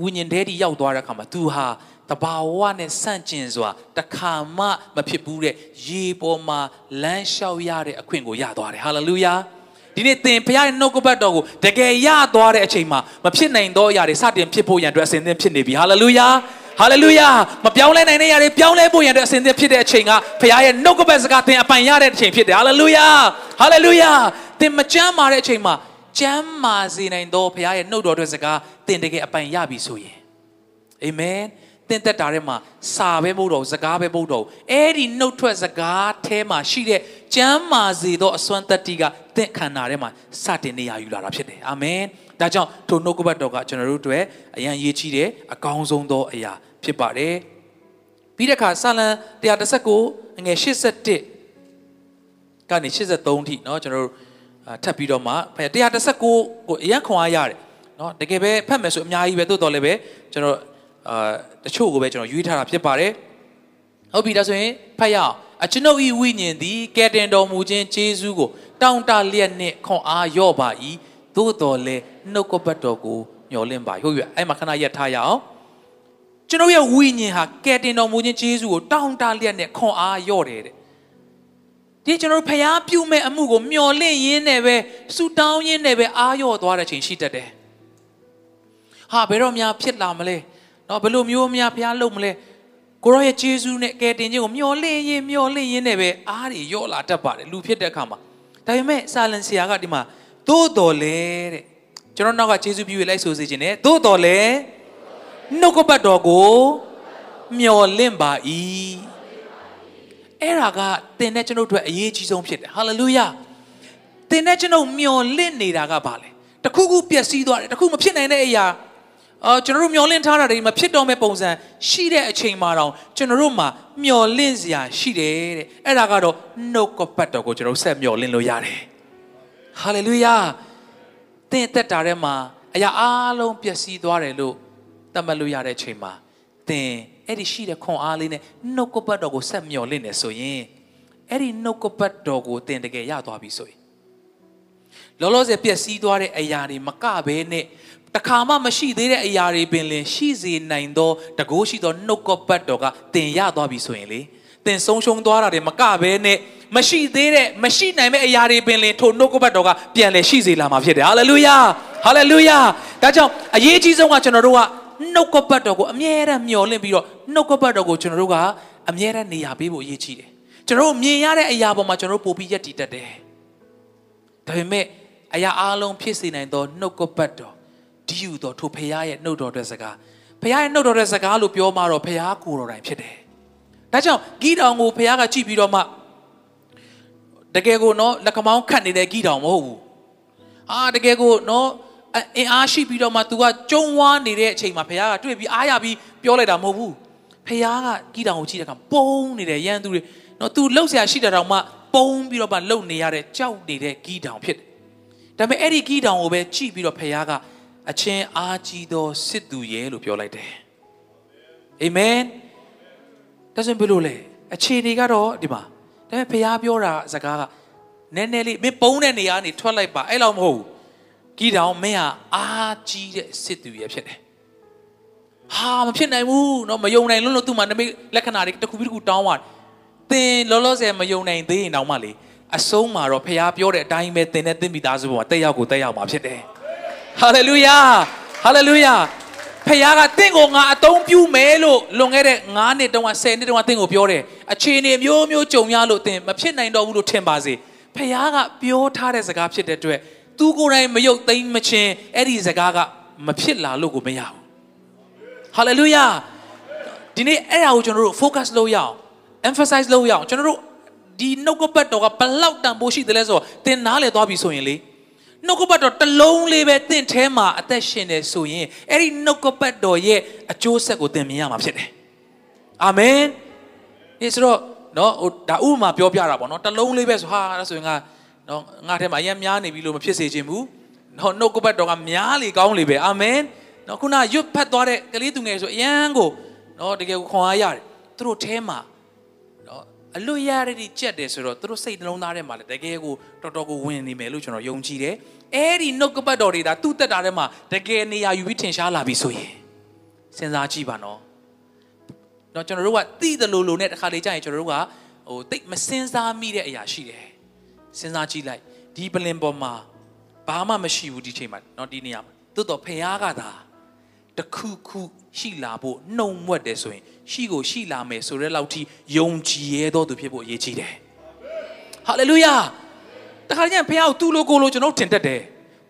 ဝိညာဉ်ထဲထိရောက်သွားတဲ့အခါမှာသူဟာတဘာဝနဲ့ဆန့်ကျင်စွာတခါမှမဖြစ်ဘူးတဲ့ရေပေါ်မှာလမ်းလျှောက်ရတဲ့အခွင့်ကိုရသွားတယ်ဟာလေလုယာဒီနေ့သင်ဖခင်ရဲ့နှုတ်ကပတ်တော်ကိုတကယ်ရသွားတဲ့အချိန်မှာမဖြစ်နိုင်သောအရာတွေစတင်ဖြစ်ဖို့ရန်အတွက်အစဉ်သင့်ဖြစ်နေပြီဟာလေလုယာ ဟာလေလုယာမပြောင်းလဲနိုင်တဲ့ຢာတွေပြောင်းလဲဖို့ရန်အတွက်အစဉ်သင့်ဖြစ်တဲ့အချိန်ကဖခင်ရဲ့နှုတ်ကပတ်စကားသင်အပိုင်ရတဲ့အချိန်ဖြစ်တယ်ဟာလေလုယာဟာလေလုယာသင်မကြမ်းမာတဲ့အချိန်မှာကြမ်းမာစေနိုင်သောဖခင်ရဲ့နှုတ်တော်အတွက်စကားသင်တကယ်အပိုင်ရပြီဆိုရင်အာမင်သင်သက်တာထဲမှာစာပဲမဟုတ်တော့စကားပဲမဟုတ်တော့အဲ့ဒီနှုတ်ထွက်စကားထဲမှာရှိတဲ့ ကြမ်းမာစေသောအစွမ်းတတ္တိကသင်ခန္ဓာထဲမှာစတင်နေရယူလာတာဖြစ်တယ်အာမင်ဒါကြောင့်ထိုနှုတ်ကပတ်တော်ကကျွန်တော်တို့အတွက်အရန်ရေးချီတယ်အကောင်းဆုံးသောအရာဖြစ်ပါတယ်ပြီးတဲ့အခါဆာလံ119ငွေ81ကနေ83ထိเนาะကျွန်တော်တို့ထပ်ပြီးတော့မှ119ကိုအရန်ခွန်အားရတယ်เนาะတကယ်ပဲဖတ်မယ်ဆိုအများကြီးပဲတိုးတော်လည်းပဲကျွန်တော်အာတချို့ကိုပဲကျွန်တော်ရွေးထားတာဖြစ်ပါတယ်ဟုတ်ပြီဒါဆိုရင်ဖတ်ရအောင် အကျွန်ုပ်ဤဝိညာဉ်သည်ကယ်တင်တော်မူခြင်းခြေဆုကို တောင်းတလျက်နှင့်ခွန်အားရော့ပါ၏သို့တော်လည်းနှုတ်ကပတ်တော်ကိုမျှော်လင့်ပါဟုတ်ပြီအဲ့မှာခဏရက်ထားရအောင်ကျွန်တော်ရဲ့ဝိညာဉ်ဟာကယ်တင်တော်မူခြင်းခြေဆုကိုတောင်းတလျက်နှင့်ခွန်အားရော့တယ်တဲ့ဒီကျွန်တော်ဖျားပြုမဲ့အမှုကိုမျှော်လင့်ရင်းနဲ့ပဲဆူတောင်းရင်းနဲ့ပဲအားရော့သွားတဲ့ချိန်ရှိတတ်တယ်ဟာဘယ်တော့မှဖြစ်လာမလဲနော်ဘယ်လိုမျိုးများဖျားလုပ်မလဲ ကိုရောရဲ့ဂျေဇုနဲ့ကယ်တင်ခြင်းကိုမျှော်လင့်ရင်မျှော်လင့်ရင်နဲ့ပဲအားတွေရော့လာတတ်ပါတယ်လူဖြစ်တဲ့အခါမှာဒါပေမဲ့စာလန်ဆရာကဒီမှာသို့တော်လဲတဲ့ကျွန်တော်နောက်ကဂျေဇုပြုလိုက်ဆိုစေခြင်းနဲ့သို့တော်လဲနှုတ်ကပတ်တော်ကိုမျှော်လင့်ပါ၏အဲ့ဒါကသင်နဲ့ကျွန်ုပ်တို့အရေးကြီးဆုံးဖြစ်တယ်ဟာလေလုယာသင်နဲ့ကျွန်ုပ်မျှော်လင့်နေတာကဘာလဲတတခုခုပျက်စီးသွားတယ်တခုမဖြစ်နိုင်တဲ့အရာ အော်ကျွန်တော်တို့မျောလင့်ထားတာတွေမဖြစ်တော့မဲ့ပုံစံရှိတဲ့အချိန်မှာတော့ကျွန်တော်တို့မှာမျောလင့်စရာရှိတယ်တဲ့အဲ့ဒါကတော့နှုတ်ကပတ်တော်ကိုကျွန်တော်ဆက်မျောလင့်လို့ရတယ်ဟာလေလုယာသင်သက်တာထဲမှာအရာအလုံးပျက်စီးသွားတယ်လို့သတ်မှတ်လို့ရတဲ့အချိန်မှာသင်အဲ့ဒီရှိတဲ့ခွန်အားလေးနဲ့နှုတ်ကပတ်တော်ကိုဆက်မျောလင့်နေဆိုရင်အဲ့ဒီနှုတ်ကပတ်တော်ကိုသင်တကယ်ရသွားပြီဆိုရင်လောလောဆယ်ပျက်စီးသွားတဲ့အရာတွေမကဘဲနဲ့ တခါမှမရှိသေးတဲ့အရာတွေပင်လင်ရှိစေနိုင်သောတကိုးရှိသောနှုတ်ကပတ်တော်ကတင်ရသွားပြီဆိုရင်လေတင်ဆုံးရှုံးသွားတာတွေမကဘဲနဲ့မရှိသေးတဲ့မရှိနိုင်မဲ့အရာတွေပင်လင်ထိုနှုတ်ကပတ်တော်ကပြန်လဲရှိစေလာမှာဖြစ်တယ်ဟာလေလုယာဟာလေလုယာဒါကြောင့်အရေးကြီးဆုံးကကျွန်တော်တို့ကနှုတ်ကပတ်တော်ကိုအမြဲတမ်းမျှော်လင့်ပြီးတော့နှုတ်ကပတ်တော်ကိုကျွန်တော်တို့ကအမြဲတမ်းနေရာပေးဖို့အရေးကြီးတယ်ကျွန်တော်တို့မြင်ရတဲ့အရာပေါ်မှာကျွန်တော်တို့ပို့ပြီးယက်တည်တတ်တယ်ဒါပေမဲ့အရာအလုံးဖြစ်စေနိုင်သောနှုတ်ကပတ်တော် ဒီယူတော်ထိုဖရားရဲ့နှုတ်တော်တဲ့စကားဖရားရဲ့နှုတ်တော်တဲ့စကားလို့ပြောမှတော့ဖရားကိုယ်တော်တိုင်ဖြစ်တယ်။ဒါကြောင့်ဂီတောင်ကိုဖရားကကြည့်ပြီးတော့မှတကယ်ကိုနော်လက်ကမောင်းခတ်နေတဲ့ဂီတောင်မဟုတ်ဘူး။အာတကယ်ကိုနော်အင်အားရှိပြီးတော့မှ तू ကကျုံဝါနေတဲ့အချိန်မှာဖရားကတွေ့ပြီးအားရပြီးပြောလိုက်တာမဟုတ်ဘူး။ဖရားကဂီတောင်ကိုကြည့်တဲ့အခါပုံနေတဲ့ရန်သူတွေနော် तू လှုပ်ရှားရှိတဲ့တောင်မှပုံပြီးတော့မှလှုပ်နေရတဲ့ကြောက်နေတဲ့ဂီတောင်ဖြစ်တယ်။ဒါပေမဲ့အဲ့ဒီဂီတောင်ကိုပဲကြည့်ပြီးတော့ဖရားက အချင်းအားကြီးသောစစ်သူရဲ့လို့ပြောလိုက်တယ်အာမင်ဒါဆိုဘယ်လိုလဲအခြေအနေကတော့ဒီမှာဒါပေမဲ့ဖခင်ပြောတာစကားကနည်းနည်းလေးမင်းပုံးတဲ့နေရာကနေထွက်လိုက်ပါအဲ့လောက်မဟုတ်ဘူးကြီးတောင်မင်းဟာအားကြီးတဲ့စစ်သူရဲ့ဖြစ်တယ်ဟာမဖြစ်နိုင်ဘူးเนาะမယုံနိုင်လို့လို့သူ့မှာနမိတ်လက္ခဏာတွေတစ်ခုပြီးတစ်ခုတောင်းသွားသင်လောလောဆယ်မယုံနိုင်သေးရင်တောင်မှလေအဆုံးမှာတော့ဖခင်ပြောတဲ့အတိုင်းပဲသင်နဲ့သင်မိသားစုပေါ်မှာတက်ရောက်ကိုတက်ရောက်မှာဖြစ်တယ် ဟာလေလုယာဟာလေလုယာဖခင်ကတင့်ကိုငါအသုံးပြုမယ်လို့လွန်ခဲ့တဲ့9နှစ်တုန်းက10နှစ်တုန်းကတင့်ကိုပြောတယ်အခြေအနေမျိုးမျိုးကြုံရလို့တင်မဖြစ်နိုင်တော့ဘူးလို့ထင်ပါစေဖခင်ကပြောထားတဲ့စကားဖြစ်တဲ့အတွက်သူကိုယ်တိုင်မယုတ်သိမ်းမချင်းအဲ့ဒီစကားကမဖြစ်လာလို့ကိုမရဘူးဟာလေလုယာဒီနေ့အဲ့ဒါကိုကျွန်တော်တို့ focus လုပ်ရအောင် emphasize လုပ်ရအောင်ကျွန်တော်တို့ဒီနှုတ်ကပတ်တော်ကဘလောက်တန်ဖိုးရှိတယ်လဲဆိုတော့သင်နားလည်သွားပြီဆိုရင်လေ နှုတ်ကပတ်တော်တစ်လုံးလေးပဲတင့်ထဲမှာအသက်ရှင်နေဆိုရင်အဲ့ဒီနှုတ်ကပတ်တော်ရဲ့အကျိုးဆက်ကိုသင်မြင်ရမှာဖြစ်တယ်အာမင်ဒီဆိုတော့နော်ဟိုဒါဥပမာပြောပြတာပေါ့နော်တစ်လုံးလေးပဲဆိုဟာအဲ့ဆိုရင်ငါနော်ငါထဲမှာအရင်များနေပြီလို့မဖြစ်စေချင်ဘူးနော်နှုတ်ကပတ်တော်ကများလေကောင်းလေပဲအာမင်နော်ခုနရွတ်ဖတ်သွားတဲ့ကလေးသူငယ်ဆိုအရန်ကိုနော်တကယ်ကိုခွန်အားရတယ်သူတို့ထဲမှာ အလွတ်ရတဲ့ကြက်တယ်ဆိုတော့သူတို့စိတ်နှလုံးသားထဲမှာလည်းတကယ်ကိုတော်တော်ကိုဝင်နေမယ်လို့ကျွန်တော်ယုံကြည်တယ်။အဲဒီနှုတ်ကပတ်တော်တွေဒါသူ့တက်တာထဲမှာတကယ်နေရာယူပြီးထင်ရှားလာပြီဆိုရင်စဉ်းစားကြည့်ပါနော်။တော့ကျွန်တော်တို့ကသိတယ်လို့လို့နဲ့တစ်ခါလေကြာရင်ကျွန်တော်တို့ကဟိုတိတ်မစဉ်းစားမိတဲ့အရာရှိတယ်။စဉ်းစားကြည့်လိုက်ဒီပလင်ပေါ်မှာဘာမှမရှိဘူးဒီချိန်မှာเนาะဒီနေရာမှာသို့တော့ဖခင်ကသာတခုခုရှိလာဖို့နှုံမွက်တယ်ဆိုရင် ရှိကိုရှိလာမယ်ဆိုတဲ့လောက်ထိယုံကြည်ရသောသူဖြစ်ဖို့အရေးကြီးတယ်ဟာလေလုယာတခါကျရင်ဖခင်ကိုသူ့လိုကိုလိုကျွန်တော်ထင်တတ်တယ်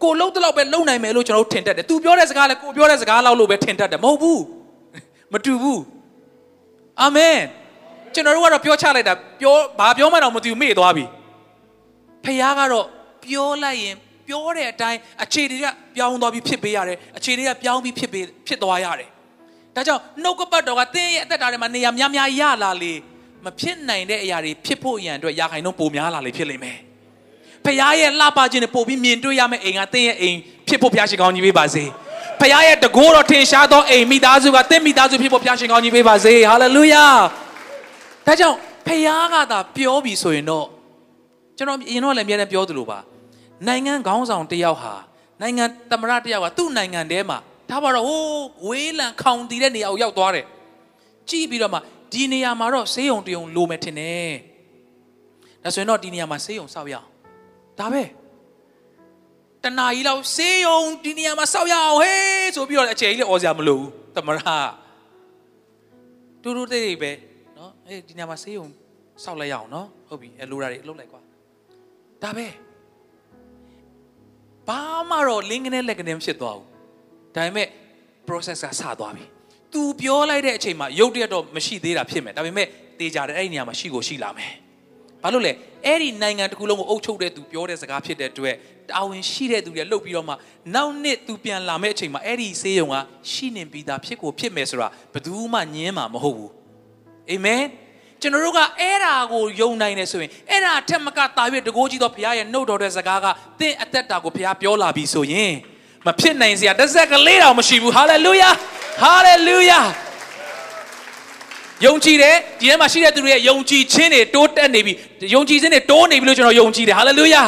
ကိုလုံးတလောက်ပဲလုံနိုင်မယ်လို့ကျွန်တော်ထင်တတ်တယ်သူပြောတဲ့စကားလည်းကိုပြောတဲ့စကားလောက်လို့ပဲထင်တတ်တယ်မဟုတ်ဘူးမတူဘူးအာမင်ကျွန်တော်တို့ကတော့ပြောချလိုက်တာပြောဘာပြောမှတော့မသိဘူးမေ့သွားပြီဖခင်ကတော့ပြောလိုက်ရင်ပြောတဲ့အတိုင်းအခြေတွေကပြောင်းသွားပြီးဖြစ်ပေးရတယ်အခြေတွေကပြောင်းပြီးဖြစ်ပေးဖြစ်သွားရတယ် ဒါကြောင့်နှုတ်ကပတ်တော်ကသင်ရဲ့အသက်တာထဲမှာနေရာများများရလာလေမဖြစ်နိုင်တဲ့အရာတွေဖြစ်ဖို့ရန်အတွက်ရာခိုင်နှုန်းပိုများလာလေဖြစ်လိမ့်မယ်ဖခင်ရဲ့လှပခြင်းနဲ့ပို့ပြီးမြင်တွေ့ရမယ့်အိမ်ကသင်ရဲ့အိမ်ဖြစ်ဖို့ဖခင်ရှင်ကောင်းကြီးပေးပါစေဖခင်ရဲ့တကိုးတော်ထင်ရှားသောအိမ်မိသားစုကသင်မိသားစုဖြစ်ဖို့ဖခင်ရှင်ကောင်းကြီးပေးပါစေဟာလေလုယာဒါကြောင့်ဖခင်ကသာပြောပြီးဆိုရင်တော့ကျွန်တော်အရင်တော့လည်းအများနဲ့ပြောသလိုပါနိုင်ငံခေါင်းဆောင်တယောက်ဟာနိုင်ငံသမရတယောက်ကသူ့နိုင်ငံထဲမှာ ဒါပါတော့ဟိုးဝေးလံခေါင်တည်တဲ့နေရာကိုရောက်သွားတယ်ကြည့်ပြီးတော့မှဒီနေရာမှာတော့ဆေးရုံတရုံလိုမယ်ထင်တယ်ဒါဆိုရင်တော့ဒီနေရာမှာဆေးရုံစောက်ရအောင်ဒါပဲတနာကြီးလောက်ဆေးရုံဒီနေရာမှာစောက်ရအောင်ဟေးဆိုပြီးတော့အချိန်ကြီးလည်းអော်စရာမလိုဘူးသမရတူတူတိတ်တိတ်ပဲเนาะအေးဒီနေရာမှာဆေးရုံစောက်လိုက်ရအောင်เนาะဟုတ်ပြီအဲလိုတာတွေလှုပ်လိုက်ကွာဒါပဲဘာမှတော့လင်းကနေလက်ကနေဖြစ်သွားဘူး ဒါပေမဲ့ process ကဆသွားပြီ तू ပြောလိုက်တဲ့အချိန်မှာရုပ်တရက်တော့မရှိသေးတာဖြစ်မယ်ဒါပေမဲ့တေးကြတယ်အဲ့ဒီနေရာမှာရှိကိုရှိလာမယ်ဘာဘာလို့လဲအဲ့ဒီနိုင်ငံတစ်ခုလုံးကိုအုပ်ချုပ်တဲ့သူပြောတဲ့စကားဖြစ်တဲ့အတွက်တာဝန်ရှိတဲ့သူတွေလှုပ်ပြီးတော့မှနောက်နှစ်သူပြန်လာမယ့်အချိန်မှာအဲ့ဒီဆေးရုံကရှိနေပြီးသားဖြစ်ကိုဖြစ်မယ်ဆိုတာဘယ်သူမှညင်းမှာမဟုတ်ဘူးအာမင်ကျွန်တော်တို့ကအဲ့ဒါကိုယုံနိုင်တယ်ဆိုရင်အဲ့ဒါထက်မကတာ၍တကိုးကြီးသောဘုရားရဲ့နှုတ်တော်တဲ့စကားကသင်အသက်တာကိုဘုရားပြောလာပြီဆိုရင် မဖြစ်နိုင်စရာတစ်စက်ကလေးတောင်မရှိဘူးဟာလေလုယာဟာလေလုယာယုံကြည်တယ်ဒီထဲမှာရှိတဲ့သူတွေရဲ့ယုံကြည်ခြင်းတွေတိုးတက်နေပြီယုံကြည်ခြင်းတွေတိုးနေပြီလို့ကျွန်တော်ယုံကြည်တယ်ဟာလေလုယာ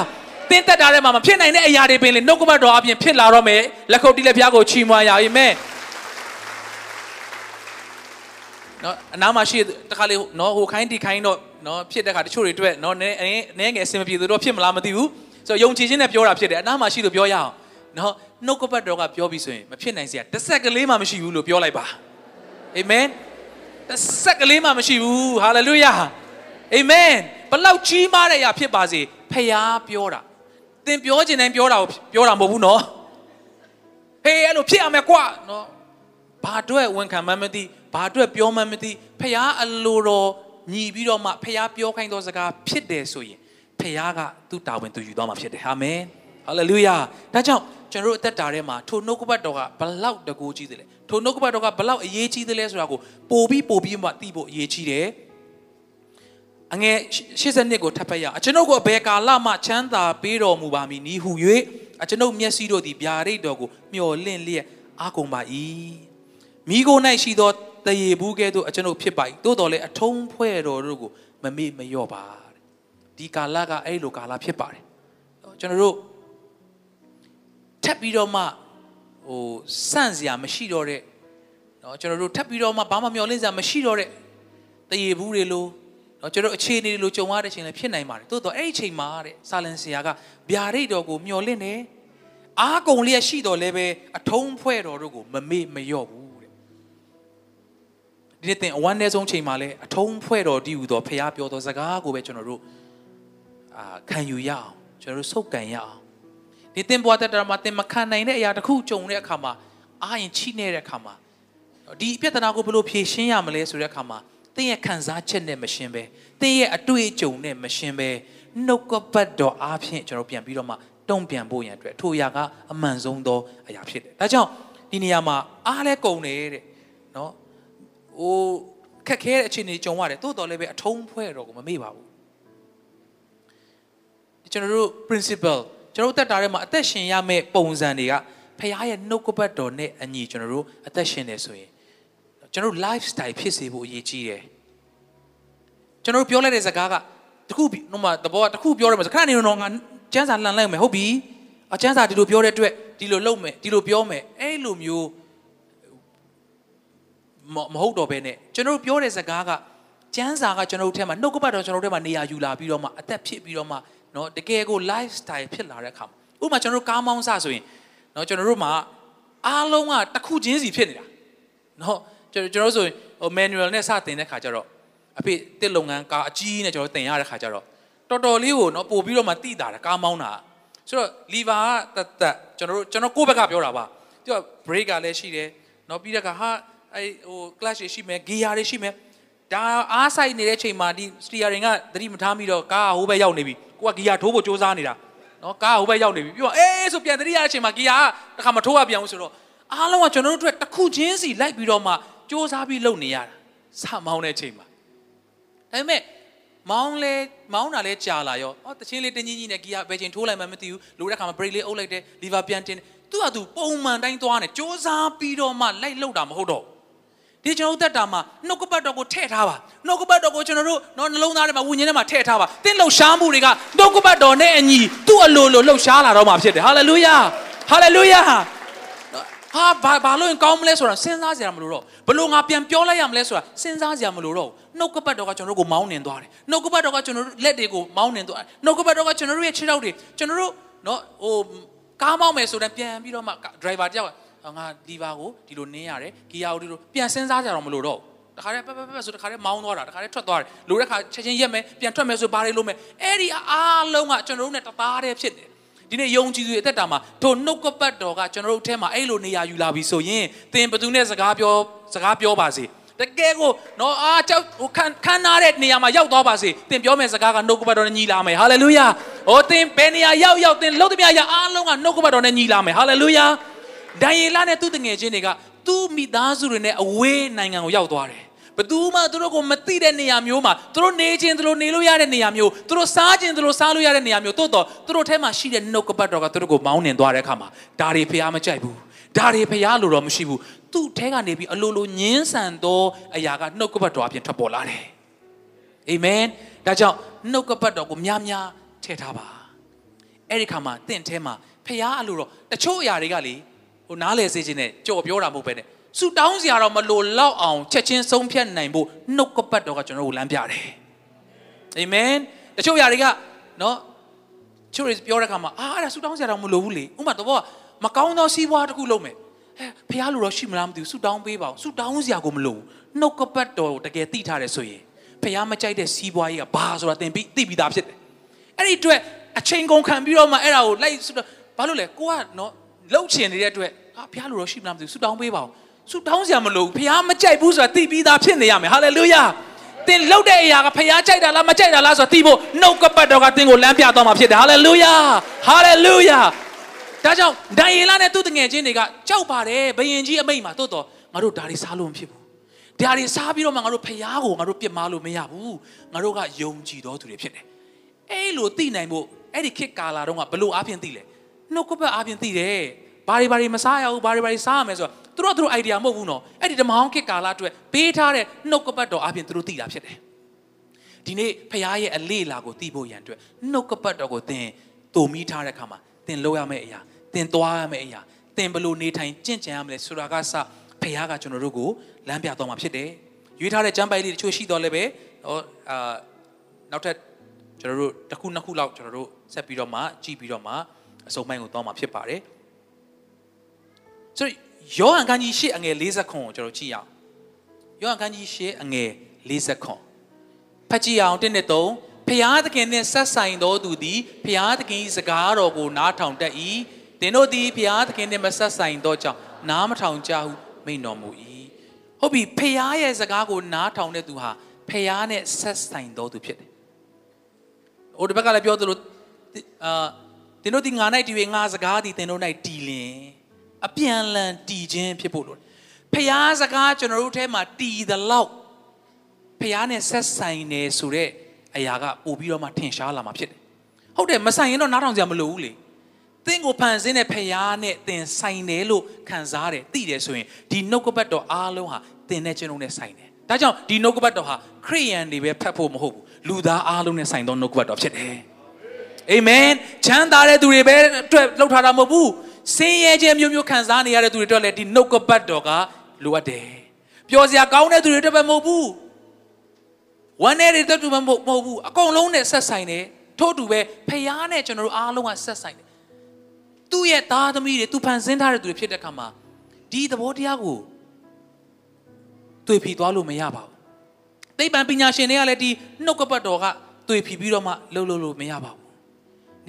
သင်သက်တာထဲမှာမဖြစ်နိုင်တဲ့အရာတွေပင်လေနှုတ်ကပတ်တော်အပြင်ဖြစ်လာတော့မယ်လက်ခုပ်တီးလက်ဖျားကိုချီးမွမ်းရအာမင်နော်အနားမှာရှိတခါလေနော်ဟိုခိုင်းတီခိုင်းတော့နော်ဖြစ်တဲ့ခါတချို့တွေတွေ့နော်နည်းနည်းငယ်အဆင်မပြေသူတော့ဖြစ်မလားမသိဘူးဆိုတော့ယုံကြည်ခြင်းနဲ့ပြောတာဖြစ်တယ်အနားမှာရှိလို့ပြောရအောင်နော် နှုတ်ကပတ်တော်ကပြောပြီးဆိုရင်မဖြစ်နိုင်စရာတစ်ဆက်ကလေးမှမရှိဘူးလို့ပြောလိုက်ပါအာမင်တစ်ဆက်ကလေးမှမရှိဘူးဟာလေလုယာအာမင်ဘလောက်ကြီးမားတဲ့အရာဖြစ်ပါစေဖခင်ပြောတာသင်ပြောခြင်းတိုင်းပြောတာကိုပြောတာမဟုတ်ဘူးနော်ဟေးအဲ့လိုဖြစ်ရမယ်ကွာနော်ဘာအတွက်ဝန်ခံမှမသိဘာအတွက်ပြောမှမသိဖះအလိုတော်ညီပြီးတော့မှဖះပြောခိုင်းသောစကားဖြစ်တယ်ဆိုရင်ဖះကသူ့တာဝန်သူယူသွားမှာဖြစ်တယ်အာမင်ဟာလေလုယာဒါကြောင့် ကျွန်တော်တို့အသက်တာထဲမှာထိုနှုတ်ကပတ်တော်ကဘလောက်တကူကြီးတယ်လဲထိုနှုတ်ကပတ်တော်ကဘလောက်အရေးကြီးတယ်လဲဆိုတာကိုပို့ပြီးပို့ပြီးမှသိဖို့အရေးကြီးတယ်အငယ်82ကိုထပ်ဖတ်ရအောင်ကျွန်ုပ်ကိုအဘယ်ကာလမှချမ်းသာပေးတော်မူပါမည်နီဟု၍အကျွန်ုပ်မျက်စိတို့သည်ဗျာဒိတ်တော်ကိုမျှော်လင့်လျက်အားကုန်ပါ၏မိကို၌ရှိသောတရေဘူးကဲ့သို့အကျွန်ုပ်ဖြစ်ပါ၏သို့တော်လည်းအထုံးဖွဲ့တော်တို့ကိုမမေ့မလျော့ပါဒီကာလကအဲ့လိုကာလဖြစ်ပါတယ်ကျွန်တော်တို့ ထပ်ပြီးတော့မှဟိုစန့်စရာမရှိတော့တဲ့เนาะကျွန်တော်တို့ထပ်ပြီးတော့မှဘာမှမျောလင့်စရာမရှိတော့တဲ့တရေဘူးတွေလို့เนาะကျွန်တော်အခြေအနေတွေလို့ကြုံရတဲ့အချိန်လည်းဖြစ်နိုင်ပါတယ်သို့တော့အဲ့ဒီအချိန်မှာတဲ့စာလန်ဆရာကဗျာဒိတ်တော်ကိုမျောလင့်တယ်အားကုန်လျက်ရှိတော်လည်းပဲအထုံးဖွဲ့တော်တို့ကိုမမေ့မလျော့ဘူးဒီနေ့သင်အဝမ်းနည်းဆုံးချိန်မှာလဲအထုံးဖွဲ့တော်တည်ဟူသောဖခင်ပြောသောစကားကိုပဲကျွန်တော်တို့အာခံယူရအောင်ကျွန်တော်တို့စုပ်ကန်ရအောင် ဒီသင်ဘဝတက်တာမှာသင်မခံနိုင်တဲ့အရာတစ်ခုကြုံတဲ့အခါမှာအာရင်ချိနေတဲ့အခါမှာဒီပြဿနာကိုဘယ်လိုဖြေရှင်းရမလဲဆိုတဲ့အခါမှာသင်ရဲ့ခံစားချက်နဲ့မရှင်းပဲသင်ရဲ့အတွေ့အကြုံနဲ့မရှင်းပဲနှုတ်ကပတ်တော်အားဖြင့်ကျွန်တော်ပြန်ပြီးတော့မှတုံ့ပြန်ဖို့ရန်အတွက်ထိုအရာကအမှန်ဆုံးသောအရာဖြစ်တယ်ဒါကြောင့်ဒီနေရာမှာအားလဲကုန်တယ်တဲ့နော်ဟိုခက်ခဲတဲ့အခြေအနေကြုံရတယ်တိုးတော်လည်းပဲအထုံးဖွဲ့တော့ကိုမမေ့ပါဘူးကျွန်တော်တို့ principle ကျွန်တော်တို့တက်တာထဲမှာအသက်ရှင်ရမယ့်ပုံစံတွေကဖခင်ရဲ့နှုတ်ကပတ်တော်နဲ့အညီကျွန်တော်တို့အသက်ရှင်နေဆိုရင်ကျွန်တော်တို့ lifestyle ဖြစ်စေဖို့အရေးကြီးတယ်ကျွန်တော်တို့ပြောလိုက်တဲ့စကားကတခုဟိုမှာတဘောကတခုပြောရမှာခဏနေတော့ငါကျန်းစာလှန်လိုက်မယ်ဟုတ်ပြီအကျန်းစာဒီလိုပြောတဲ့အတွက်ဒီလိုလုပ်မယ်ဒီလိုပြောမယ်အဲ့လိုမျိုးမဟုတ်တော့ဘဲနဲ့ကျွန်တော်တို့ပြောတဲ့စကားကကျမ်းစာကကျွန်တော်တို့ထဲမှာနှုတ်ကပတ်တော်ကျွန်တော်တို့ထဲမှာနေရာယူလာပြီးတော့မှအသက်ဖြစ်ပြီးတော့မှ နော်တကယ်ကို lifestyle ဖြစ်လာတဲ့အခါဥပမာကျွန်တော်တို့ကားမောင်းစဆိုရင်နော်ကျွန်တော်တို့မှာအားလုံးကတစ်ခုချင်းစီဖြစ်နေတာနော်ကျွန်တော်ကျွန်တော်ဆိုရင်ဟို manual နဲ့စတင်တဲ့ခါကျတော့အဖေတစ်လုပ်ငန်းကားအကြီးနဲ့ကျွန်တော်တင်ရတဲ့ခါကျတော့တော်တော်လေးကိုနော်ပို့ပြီးတော့မှတိတာကားမောင်းတာဆိုတော့ lever ကတတ်တတ်ကျွန်တော်တို့ကျွန်တော်ကိုယ့်ဘက်ကပြောတာပါပြီးတော့ brake ကလည်းရှိတယ်နော်ပြီးတဲ့ခါဟာအဲဟို clutch တွေရှိမယ် gear တွေရှိမယ်ဒါအားဆိုင်နေတဲ့ချိန်မှာဒီ steering ကသတိမထားမိတော့ကားကဟိုးဘက်ရောက်နေပြီ ကိုက gear ထိုးဖို့စူးစမ်းနေတာနော်ကားဟိုဘက်ရောက်နေပြီပြီးတော့အေးဆိုပြန်သတိရတဲ့အချိန်မှာ gear ကတခါမထိုးရပြန်ဘူးဆိုတော့အားလုံးကကျွန်တော်တို့အတွက်တစ်ခုချင်းစီလိုက်ပြီးတော့မှစူးစမ်းပြီးလုပ်နေရတာစမောင်းတဲ့ချိန်မှာဒါပေမဲ့မောင်းလဲမောင်းတာလဲကြာလာရောအော်တချင်းလေးတင်းကြီးကြီးနဲ့ gear ဘယ်ချိန်ထိုးလိုက်မှမသိဘူးလိုတဲ့ခါမှာ brake လေးအုပ်လိုက်တယ် lever ပြန်တင်သူ့ဟာသူပုံမှန်တိုင်းသွားနေစူးစမ်းပြီးတော့မှလိုက်လုပ်တာမဟုတ်တော့ ဒီကျွန်တော်တို့တက်တာမှာနှုတ်ကပတ်တော်ကိုထည့်ထားပါနှုတ်ကပတ်တော်ကိုကျွန်တော်တို့နော်နှလုံးသားထဲမှာဝိညာဉ်ထဲမှာထည့်ထားပါသင်လှုပ်ရှားမှုတွေကနှုတ်ကပတ်တော်နဲ့အညီသူ့အလိုလိုလှုပ်ရှားလာတော့မှာဖြစ်တယ်ဟာလေလုယာဟာလေလုယာဟာဘာဘာလို့ကောင်းမလဲဆိုတာစဉ်းစားစရာမလိုတော့ဘလို့ငါပြန်ပြောလိုက်ရမလဲဆိုတာစဉ်းစားစရာမလိုတော့နှုတ်ကပတ်တော်ကကျွန်တော်တို့ကိုမောင်းနှင်သွားတယ်နှုတ်ကပတ်တော်ကကျွန်တော်တို့လက်တွေကိုမောင်းနှင်သွားတယ်နှုတ်ကပတ်တော်ကကျွန်တော်တို့ရဲ့ခြေထောက်တွေကျွန်တော်တို့နော်ဟိုကားမောင်းမယ်ဆိုတော့ပြန်ပြီးတော့မှ driver တယောက်က ငါလီဗာကိုဒီလိုနင်းရတယ်ဂီယာကိုဒီလိုပြန်စဉ်းစားကြတော့မလို့တော့တခါတည်းပပပဆိုတခါတည်းမောင်းသွားတာတခါတည်းထွက်သွားတယ်လိုတဲ့ခါချက်ချင်းရက်မယ်ပြန်ထွက်မယ်ဆိုဘာတွေလုပ်မယ်အဲ့ဒီအားလုံးကကျွန်တော်တို့နဲ့တသားတည်းဖြစ်တယ်ဒီနေ့ယုံကြည်သူအသက်တာမှာထိုနှုတ်ကပတ်တော်ကကျွန်တော်တို့အထဲမှာအဲ့လိုနေရာယူလာပြီဆိုရင်သင်ဘသူနဲ့စကားပြောစကားပြောပါစေတကယ်ကိုနော်အာကြောက်ဟိုခံခံနာတဲ့နေရာမှာရောက်သွားပါစေသင်ပြောမယ့်စကားကနှုတ်ကပတ်တော်နဲ့ညီလာမယ်ဟာလေလုယာဟောသင်ဘယ်နေရာရောက်ရောက်သင်လုံးသမျှရအားလုံးကနှုတ်ကပတ်တော်နဲ့ညီလာမယ်ဟာလေလုယာ ဒံယေလနဲ့သူ့တငယ်ချင်းတွေကသူ့မိသားစုတွေနဲ့အဝေးနိုင်ငံကိုရောက်သွားတယ်ဘသူမှသူတို့ကိုမသိတဲ့နေရာမျိုးမှာသူတို့နေခြင်းသူတို့နေလို့ရတဲ့နေရာမျိုးသူတို့စားခြင်းသူတို့စားလို့ရတဲ့နေရာမျိုးတိုးတော့သူတို့ထဲမှာရှိတဲ့နှုတ်ကပတ်တော်ကသူတို့ကိုမောင်းနှင်သွားတဲ့အခါမှာဒါတွေဖျားမကြိုက်ဘူးဒါတွေဖျားလို့တော့မရှိဘူးသူ့ထဲကနေပြီးအလိုလိုညင်းဆန်သောအရာကနှုတ်ကပတ်တော်အပြင်ထွက်ပေါ်လာတယ်အာမင်ဒါကြောင့်နှုတ်ကပတ်တော်ကိုများများထည့်ထားပါအဲ့ဒီခါမှာတင့်ထဲမှာဖျားအလိုတော့တချို့အရာတွေကလေ ဟိုနားလေစေခြင်းနဲ့ကြော်ပြောတာမဟုတ်ပဲနဲ့ဆူတောင်းစရာတော့မလိုလောက်အောင်ချက်ချင်းဆုံးဖြတ်နိုင်ဖို့နှုတ်ကပတ်တော်ကကျွန်တော်တို့လမ်းပြတယ်အာမင်တချို့ຢာတွေကနော်ချို့တွေပြောတဲ့ခါမှာအာအဲ့ဒါဆူတောင်းစရာတော့မလိုဘူးလေဥမာတော့မကောင်းသောစီးပွားတစ်ခုလုပ်မယ်ဟဲ့ဖះလူတော့ရှိမလားမသိဘူးဆူတောင်းပေးပါဦးဆူတောင်းစရာကိုမလိုဘူးနှုတ်ကပတ်တော်ကိုတကယ်သိထားတယ်ဆိုရင်ဖះမကြိုက်တဲ့စီးပွားကြီးကဘာဆိုတာသင်ပြီးသိပြီးသားဖြစ်တယ်အဲ့ဒီအတွက်အချိန်ကုန်ခံပြီးတော့မှအဲ့ဒါကိုလိုက်ဘာလို့လဲကိုကနော် လှုပ်ချင်နေတဲ့အတွက်ဟာဖះလူတော့ရှိမလားမသိဘူးဆူတောင်းပေးပါဦးဆူတောင်းစရာမလိုဘူးဖះမကြိုက်ဘူးဆိုတာသိပြီးသားဖြစ်နေရမယ်ဟာလေလုယာတင်လှုပ်တဲ့အရာကဖះကြိုက်တာလားမကြိုက်တာလားဆိုတာသိဖို့နှုတ်ကပတ်တော်ကတင်ကိုလမ်းပြတော့မှာဖြစ်တယ်ဟာလေလုယာဟာလေလုယာဒါကြောင့်ဒံယေလနဲ့သူ့တငယ်ချင်းတွေကကြောက်ပါတယ်ဘယင်ကြီးအမိတ်မှာတိုးတော့ငါတို့ဒါတွေစားလို့မဖြစ်ဘူးဒါတွေစားပြီးတော့မှငါတို့ဖះကိုငါတို့ပြစ်မှားလို့မရဘူးငါတို့ကယုံကြည်တော်သူတွေဖြစ်တယ်အဲ့လိုသိနိုင်ဖို့အဲ့ဒီခေတ်ကာလာတော့ကဘလို့အားဖြင့်သိလဲ နှုတ်ကပတ်အားဖြင့်သိတယ်ဘာတွေဘာတွေမစားရဘူးဘာတွေဘာတွေစားရမယ်ဆိုတော့သူတို့သူတို့ idea မဟုတ်ဘူးနော်အဲ့ဒီဓမ္မဟောင်းခေတ်ကာလအတွက်ပေးထားတဲ့နှုတ်ကပတ်တော်အပြင်သူတို့သိတာဖြစ်တယ်ဒီနေ့ဖခင်ရဲ့အလေးလာကိုသိဖို့ရန်အတွက်နှုတ်ကပတ်တော်ကိုသင်တုံမိထားတဲ့အခါမှာသင်လုပ်ရမယ့်အရာသင်သွားရမယ့်အရာသင်ဘလို့နေထိုင်ကြင့်ကြံရမလဲဆိုတာကစဖခင်ကကျွန်တော်တို့ကိုလမ်းပြတော်မှာဖြစ်တယ်ရွေးထားတဲ့ကျမ်းပိုက်လေးတချို့ရှိတော်လည်းပဲဟောအာနောက်ထပ်ကျွန်တော်တို့တစ်ခုနှစ်ခုလောက်ကျွန်တော်တို့ဆက်ပြီးတော့မှကြည့်ပြီးတော့မှ အစုံပိုင်းကိုတောင်းမှာဖြစ်ပါတယ်ဆိုယောဟန်ခန်းကြီးရှေ့အငယ်40ခွန်ကိုကျွန်တော်ကြည့်အောင်ယောဟန်ခန်းကြီးရှေ့အငယ်40ခွန်ဖတ်ကြည့်အောင်1နဲ့3ဖျားသခင်နှင့်ဆက်ဆိုင်သောသူသည်ဖျားသခင်၏စကားတော်ကိုနားထောင်တတ်၏သင်တို့သည်ဖျားသခင်နှင့်မဆက်ဆိုင်သောကြောင့်နားမထောင်ကြဟုမိန့်တော်မူ၏ဟုတ်ပြီဖျားရဲ့စကားကိုနားထောင်တဲ့သူဟာဖျားနဲ့ဆက်ဆိုင်သောသူဖြစ်တယ်ဟိုဒီဘက်ကလည်းပြောသလိုအာ သင်တို့ဒီငါ၌တည်၍ငါစကားသည်သင်တို့၌တည်လင်အပြန်လန်တည်ခြင်းဖြစ်ဖို့လိုတယ်ဖျားစကားကျွန်တော်တို့ထဲမှာတည်သလောက်ဖျားနဲ့ဆက်ဆိုင်နေဆိုတဲ့အရာကပို့ပြီးတော့မှထင်ရှားလာမှာဖြစ်တယ်ဟုတ်တယ်မဆိုင်ရင်တော့နားထောင်ကြမလို့ဘူးလေသင်ကိုဖန်ဆင်းတဲ့ဖျားနဲ့သင်ဆိုင်တယ်လို့ခံစားတယ်သိတယ်ဆိုရင်ဒီနှုတ်ကပတ်တော်အားလုံးဟာသင်နဲ့ကျွန်တော်နဲ့ဆိုင်တယ်ဒါကြောင့်ဒီနှုတ်ကပတ်တော်ဟာခရိယန်တွေပဲဖတ်ဖို့မဟုတ်ဘူးလူသားအားလုံးနဲ့ဆိုင်သောနှုတ်ကပတ်တော်ဖြစ်တယ် အာမင်ချမ်းသာတဲ့သူတွေပဲအတွက်လှုပ်ထားတာမဟုတ်ဘူးဆင်းရဲခြင်းမျိုးမျိုးခံစားနေရတဲ့သူတွေအတွက်လည်းဒီနှုတ်ကပတ်တော်ကလိုအပ်တယ်ပျော်စရာကောင်းတဲ့သူတွေအတွက်ပဲမဟုတ်ဘူးဝမ်းနဲ့တွေအတွက်တူမဟုတ်ဘူးအကုန်လုံးနဲ့ဆက်ဆိုင်တယ်ထို့တူပဲဖျားနဲ့ကျွန်တော်တို့အားလုံးကဆက်ဆိုင်တယ်သူ့ရဲ့သားသမီးတွေသူဖန်ဆင်းထားတဲ့သူတွေဖြစ်တဲ့အခါမှာဒီသဘောတရားကိုတွေ့ဖြီသွားလို့မရပါဘူးသိပ္ပံပညာရှင်တွေကလည်းဒီနှုတ်ကပတ်တော်ကတွေ့ဖြီပြီးတော့မှလှုပ်လှုပ်လို့မရပါဘူး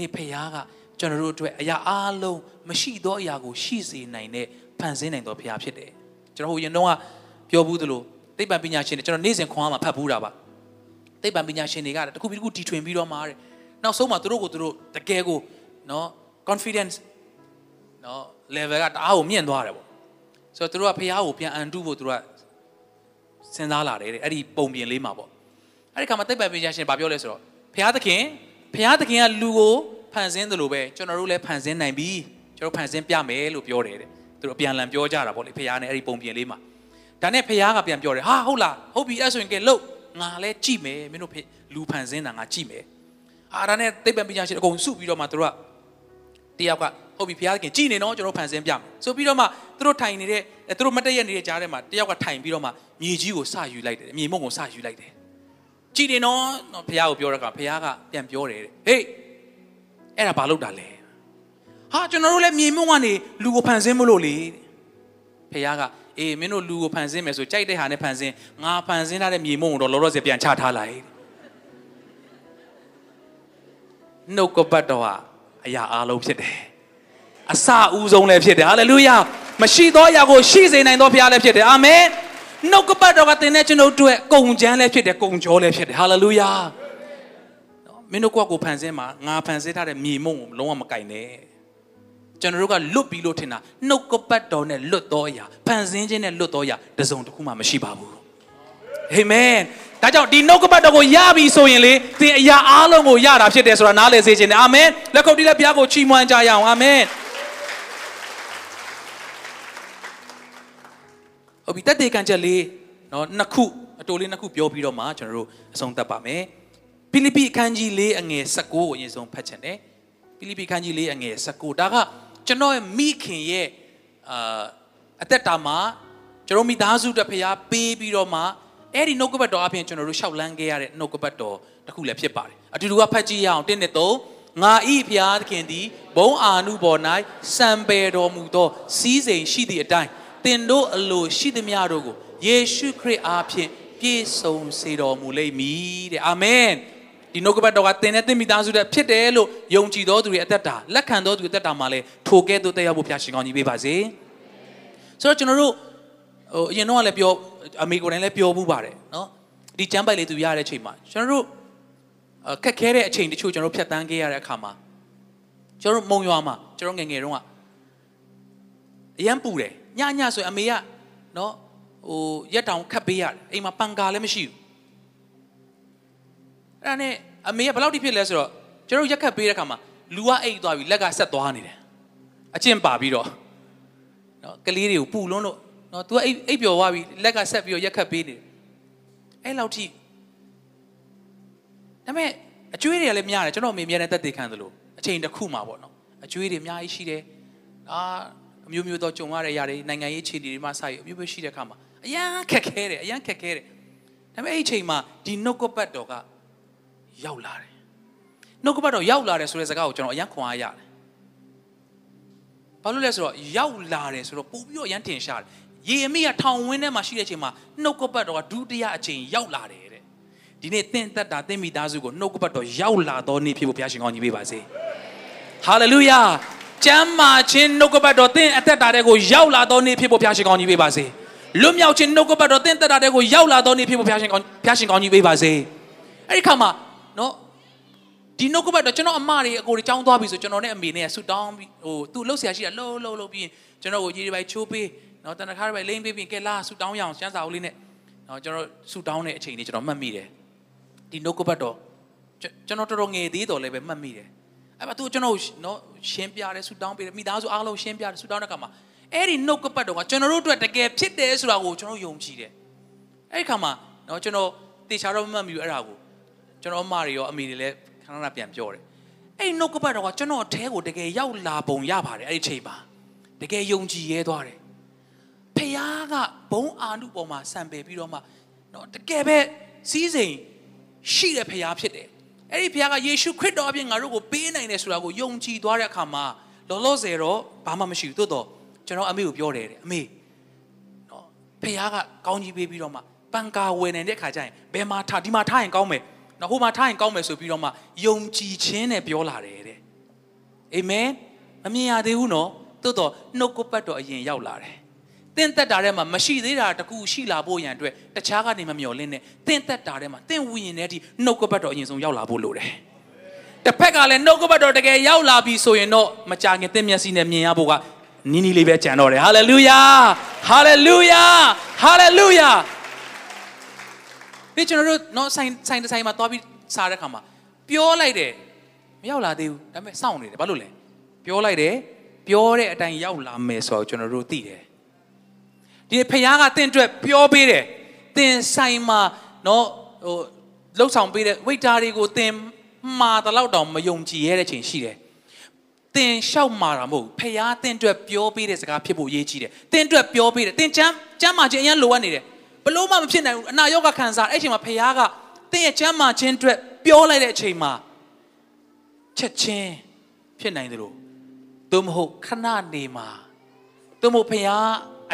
နေဖျားကကျွန်တော်တို့အတွက်အရာအားလုံးမရှိသောအရာကိုရှိစေနိုင်တဲ့ဖန်ဆင်းနိုင်သောဘုရားဖြစ်တယ်ကျွန်တော်ဟိုရင်တော့ကပြောဘူးသလိုသိပ္ပံပညာရှင်တွေကျွန်တော်နေ့စဉ်ခွန်အားမှာဖတ်ဘူးတာပါသိပ္ပံပညာရှင်တွေကတခုပြီးတခုတီထွင်ပြီးတော့မှာတဲ့နောက်ဆုံးမှာသူတို့ကိုသူတို့တကယ်ကိုနော် confidence နော် level ကတအားကိုမြင့်သွားတယ်ပေါ့ဆိုတော့သူတို့ကဘုရားကိုပြန်အန်တုဖို့သူတို့ကစဉ်းစားလာတယ်တဲ့အဲ့ဒီပုံပြင်လေးမှာပေါ့အဲ့ဒီခါမှာသိပ္ပံပညာရှင်ဘာပြောလဲဆိုတော့ဘုရားသခင် ဘုရားသခင်ကလူကိုဖန်ဆင်းတယ်လို့ပဲကျွန်တော်တို့လည်းဖန်ဆင်းနိုင်ပြီကျွန်တော်ဖန်ဆင်းပြမယ်လို့ပြောတယ်တဲ့သူတို့အပြန်လန်ပြောကြတာပေါ့လေဖះနဲ့အဲ့ဒီပုံပြင်လေးမှာဒါနဲ့ဖះကပြန်ပြောတယ်ဟာဟုတ်လားဟုတ်ပြီအဲ့ဆိုရင်ကဲလို့ငါလည်းကြည့်မယ်မင်းတို့လူဖန်ဆင်းတာငါကြည့်မယ်အာဒါနဲ့သိပ္ပံပညာရှင်အကုန်စုပြီးတော့မှသူတို့ကတယောက်ကဟုတ်ပြီဖះခင်ကြည့်နေနော်ကျွန်တော်ဖန်ဆင်းပြမယ်ဆိုပြီးတော့မှသူတို့ထိုင်နေတဲ့သူတို့မတက်ရနေတဲ့ကြားထဲမှာတယောက်ကထိုင်ပြီးတော့မှမြေကြီးကိုစယူလိုက်တယ်မြေမုံကိုစယူလိုက်တယ် ကြည်နေနော်ဖះကိုပြောတော့ကဖះကပြန်ပြောတယ်ဟေးအဲ့ဒါဘာလို့တာလဲဟာကျွန်တော်တို့လည်းမြေမုံကနေလူကိုဖန်ဆင်းမလို့လေဖခင်ကအေးမင်းတို့လူကိုဖန်ဆင်းမယ်ဆိုကြိုက်တဲ့ဟာနဲ့ဖန်ဆင်းငါဖန်ဆင်းထားတဲ့မြေမုံကိုတော့လောလောဆယ်ပြန်ချထားလိုက်နှုတ်ကပတ်တော်ဟာအရာအလုံးဖြစ်တယ်အစအဦးဆုံးလည်းဖြစ်တယ်ဟာလေလုယာမရှိသောအရာကိုရှိစေနိုင်သောဘုရားလည်းဖြစ်တယ်အာမင် နှုတ်ကပတ်တော်ကသင်တဲ့ကျွန်ုပ်တို့ကုံချမ်းလည်းဖြစ်တယ်ကုံကြောလည်းဖြစ်တယ်ဟာလေလုယာမင်းတို့ကိုယ့်ကိုဖန်ဆင်းမှာငါဖန်ဆင်းထားတဲ့မြေမုံကိုလုံးဝမကင်နဲ့ကျွန်တော်တို့ကလွတ်ပြီးလို့ထင်တာနှုတ်ကပတ်တော်နဲ့လွတ်တော်အရာဖန်ဆင်းခြင်းနဲ့လွတ်တော်အရာတစုံတစ်ခုမှမရှိပါဘူးအာမင်ဒါကြောင့်ဒီနှုတ်ကပတ်တော်ကိုရပြီဆိုရင်လေသင်အရာအားလုံးကိုရတာဖြစ်တယ်ဆိုတာနားလည်စေခြင်းနဲ့အာမင်လက်ခုပ်တီးလက်ဘုရားကိုချီးမွမ်းကြရအောင်အာမင် ဟုတ်ပြီတက်တေကန်ချက်လေးနော်နှစ်ခုအတိုလေးနှစ်ခုပြောပြီးတော့မှကျွန်တော်တို့အဆုံးသတ်ပါမယ်ဖိလိပ္ပိအခန်းကြီး၄အငယ်19ကိုအရင်ဆုံးဖတ်ချင်တယ်ဖိလိပ္ပိအခန်းကြီး၄အငယ်19ဒါကကျွန်တော်ရဲ့မိခင်ရဲ့အာအသက်တာမှာကျွန်တော်မိသားစုတစ်ဖျားပေးပြီးတော့မှအဲ့ဒီနှုတ်ကပတ်တော်အပြင်ကျွန်တော်တို့ရှောက်လန်းခဲ့ရတဲ့နှုတ်ကပတ်တော်တစ်ခုလည်းဖြစ်ပါတယ်အတူတူကဖတ်ကြည့်ရအောင်တင်းနဲ့သုံးငါဤဖျားသခင်သည်ဘုံအာနုဘော်၌စံပယ်တော်မူသော စီးစိမ်ရှိသည့်အတိုင်း သင်တို့အလိုရှိသမျှတို့ကိုယေရှုခရစ်အားဖြင့်ပြည့်စုံစေတော်မူလိမ့်မည်တဲ့အာမင်ဒီနှုတ်ကပတ်တော်ကသင်နဲ့သင်မိသားစုတဲ့ဖြစ်တယ်လို့ယုံကြည်တော်သူတွေအသက်တာလက်ခံတော်သူအသက်တာမှာလည်းထိုကဲ့သို့တက်ရောက်ဖို့ဖျားရှင်ကောင်းကြီးပေးပါစေဆိုတော့ကျွန်တော်တို့ဟိုအရင်တော့လည်းပြောအမေကိုယ်တိုင်လည်းပြောမှုပါတယ်နော်ဒီကျမ်းပိုက်လေးသူရတဲ့အချိန်မှာကျွန်တော်တို့ခက်ခဲတဲ့အချိန်တချို့ကျွန်တော်ဖြတ်တန်းခဲ့ရတဲ့အခါမှာကျွန်တော်မုံရွာမှာကျွန်တော်ငယ်ငယ်တုန်းကအရန်ပူတယ်ညညဆိုရင်အမေကနော်ဟိုရက်တောင်ခတ်ပေးရတယ်အိမ်မှာပန်ကာလည်းမရှိဘူးအဲ့ဒါနဲ့အမေကဘယ်လောက်ထိဖြစ်လဲဆိုတော့ကျွန်တော်ရက်ခတ်ပေးတဲ့အခါမှာလူကအိတ်သွားပြီလက်ကဆက်သွားနေတယ်အကျင့်ပါပြီးတော့နော်ကလေးတွေကိုပူလွန်းလို့နော် तू အိတ်အိတ်ပျော်သွားပြီလက်ကဆက်ပြီးတော့ရက်ခတ်ပေးနေတယ်အဲ့လောက်ထိဒါပေမဲ့အကျွေးတွေကလည်းများတယ်ကျွန်တော်အမေများတဲ့တက်သေးခံသလိုအချိန်တစ်ခုမှာပေါ့နော်အကျွေးတွေအများကြီးရှိတယ်အာ အမျိုးမျိုးသောကြုံရတဲ့အရာတွေနိုင်ငံရေးခြေတွေမှာဆိုင်အမျိုးမျိုးရှိတဲ့အခါမှာအရန်ခက်ခဲတယ်အရန်ခက်ခဲတယ်ဒါပေမဲ့အဲ့ဒီအချိန်မှာဒီနှုတ်ကပတ်တော်ကရောက်လာတယ်နှုတ်ကပတ်တော်ရောက်လာတယ်ဆိုတဲ့စကားကိုကျွန်တော်အရန်ခွန်အားရတယ်ဘာလို့လဲဆိုတော့ရောက်လာတယ်ဆိုတော့ပို့ပြီးတော့အရန်တင်ရှားတယ်ယေရမိကထောင်ဝင်းထဲမှာရှိတဲ့အချိန်မှာနှုတ်ကပတ်တော်ကဒုတိယအချိန်ရောက်လာတယ်တဲ့ဒီနေ့သင်သက်တာသင်မိသားစုကိုနှုတ်ကပတ်တော်ရောက်လာသောနေ့ဖြစ်ဖို့ဘုရားရှင်ကောင်းကြီးပေးပါစေဟာလေလုယာ ကျမ်းမာခြင်းနှုတ်ကပတ်တော်သင်အသက်တာတဲ့ကိုရောက်လာသောနေ့ဖြစ်ဖို့ဘုရားရှင်ကောင်းကြီးပေးပါစေလွတ်မြောက်ခြင်းနှုတ်ကပတ်တော်သင်သက်တာတဲ့ကိုရောက်လာသောနေ့ဖြစ်ဖို့ဘုရားရှင်ကောင်းဘုရားရှင်ကောင်းကြီးပေးပါစေအဲ့ဒီခါမှာနော်ဒီနှုတ်ကပတ်တော့ကျွန်တော်အမတွေအကိုတွေចောင်းသွားပြီဆိုကျွန်တော်နဲ့အမေနဲ့ဆူတောင်းပြီးဟိုသူ့လှုပ်ရှားရှိတာလှုပ်လှုပ်လှုပ်ပြီးကျွန်တော်ကိုရေတွေပိုက်ချိုးပေးနော်တနခါတွေပိုက်လိမ့်ပေးပြီးကဲလာဆူတောင်းရအောင်စမ်းစာအုပ်လေးနဲ့နော်ကျွန်တော်ဆူတောင်းတဲ့အချိန်လေးကျွန်တော်မှတ်မိတယ်ဒီနှုတ်ကပတ်တော့ကျွန်တော်တော်တော်ငယ်သေးတော်လည်းပဲမှတ်မိတယ် အဲ့မှာသူကျွန်တော်နော်ရှင်းပြတယ်ဆူတောင်းပေးတယ်မိသားစုအားလုံးရှင်းပြတယ်ဆူတောင်းတဲ့အခါမှာအဲ့ဒီနှုတ်ကပတ်တော့ကကျွန်တော်တို့အတွက်တကယ်ဖြစ်တယ်ဆိုတာကိုကျွန်တော်ယုံကြည်တယ်အဲ့ဒီခါမှာနော်ကျွန်တော်တေချာတော့မမှတ်မိဘူးအဲ့ဒါကိုကျွန်တော်အမတွေရောအမေတွေလည်းခဏခဏပြန်ပြောတယ်အဲ့နှုတ်ကပတ်တော်ကကျွန်တော်အထဲကိုတကယ်ရောက်လာပုံရပါတယ်အဲ့ဒီချိန်မှာတကယ်ယုံကြည်ရဲသွားတယ်ဖះကဘုံအာနုပေါ်မှာစံပယ်ပြီးတော့မှနော်တကယ်ပဲစီးစိမ်ရှိတဲ့ဖះဖြစ်တယ် အဲ့ဒီဖះကယေရှုခရစ်တော်အပြင်ငါတို့ကိုပေးနိုင်တယ်ဆိုတာကိုယုံကြည်သွားတဲ့အခါမှာလောလောဆယ်တော့ဘာမှမရှိဘူးသို့တော့ကျွန်တော်အမေကိုပြောတယ်တဲ့အမေနော်ဖះကကောင်းကြီးပေးပြီးတော့မှပန်ကာဝယ်နိုင်တဲ့ခါကျရင်ဘယ်မှာထားဒီမှာထားရင်ကောင်းမယ်နော်ဟိုမှာထားရင်ကောင်းမယ်ဆိုပြီးတော့မှယုံကြည်ခြင်းနဲ့ပြောလာတယ်တဲ့အာမင်မမြင်ရသေးဘူးနော်သို့တော့နှုတ်ကပတ်တော်အရင်ရောက်လာတယ် တင့်သက်တာထဲမှာမရှိသေးတာတကူရှိလာဖို့ရန်အတွက်တခြားကနေမမျော်လင့်နဲ့တင့်သက်တာထဲမှာတင့်ဝိညာဉ်ထဲအထိနှုတ်ကပတ်တော်အရင်ဆုံးရောက်လာဖို့လိုတယ်တစ်ဖက်ကလည်းနှုတ်ကပတ်တော်တကယ်ရောက်လာပြီဆိုရင်တော့မကြခင်တင့်မျက်စိနဲ့မြင်ရဖို့ကနီးနီးလေးပဲကြံတော့တယ်ဟာလေလုယာဟာလေလုယာဟာလေလုယာပြီးကျွန်တော်တို့နော်ဆိုင်ဆိုင်တစ်ဆိုင်မှာသွားပြီးစားတဲ့ခါမှာပြောလိုက်တယ်မရောက်လာသေးဘူးဒါပေမဲ့စောင့်နေတယ်ဘာလို့လဲပြောလိုက်တယ်ပြောတဲ့အတိုင်းရောက်လာမယ်ဆိုတော့ကျွန်တော်တို့သိတယ် ဒီဖခင်ကတင့်အတွက်ပြောပေးတယ်တင်ဆိုင်မှာနော်ဟိုလှုပ်ဆောင်ပေးတဲ့ဝိတ်တာတွေကိုတင်မှာတလောက်တောင်မယုံကြည်ရတဲ့ချိန်ရှိတယ်တင်လျှောက်မှာတာမဟုတ်ဖခင်တင့်အတွက်ပြောပေးတဲ့စကားဖြစ်ဖို့အရေးကြီးတယ်တင်အတွက်ပြောပေးတယ်တင်ချမ်းချမ်းမာခြင်းအရင်လိုအပ်နေတယ်ဘလို့မှမဖြစ်နိုင်ဘူးအနာရောဂါခံစားအဲ့ချိန်မှာဖခင်ကတင်းရဲ့ချမ်းမာခြင်းအတွက်ပြောလိုက်တဲ့အချိန်မှာချက်ချင်းဖြစ်နိုင်တယ်လို့သို့မဟုတ်ခဏနေမှာသို့မဟုတ်ဖခင်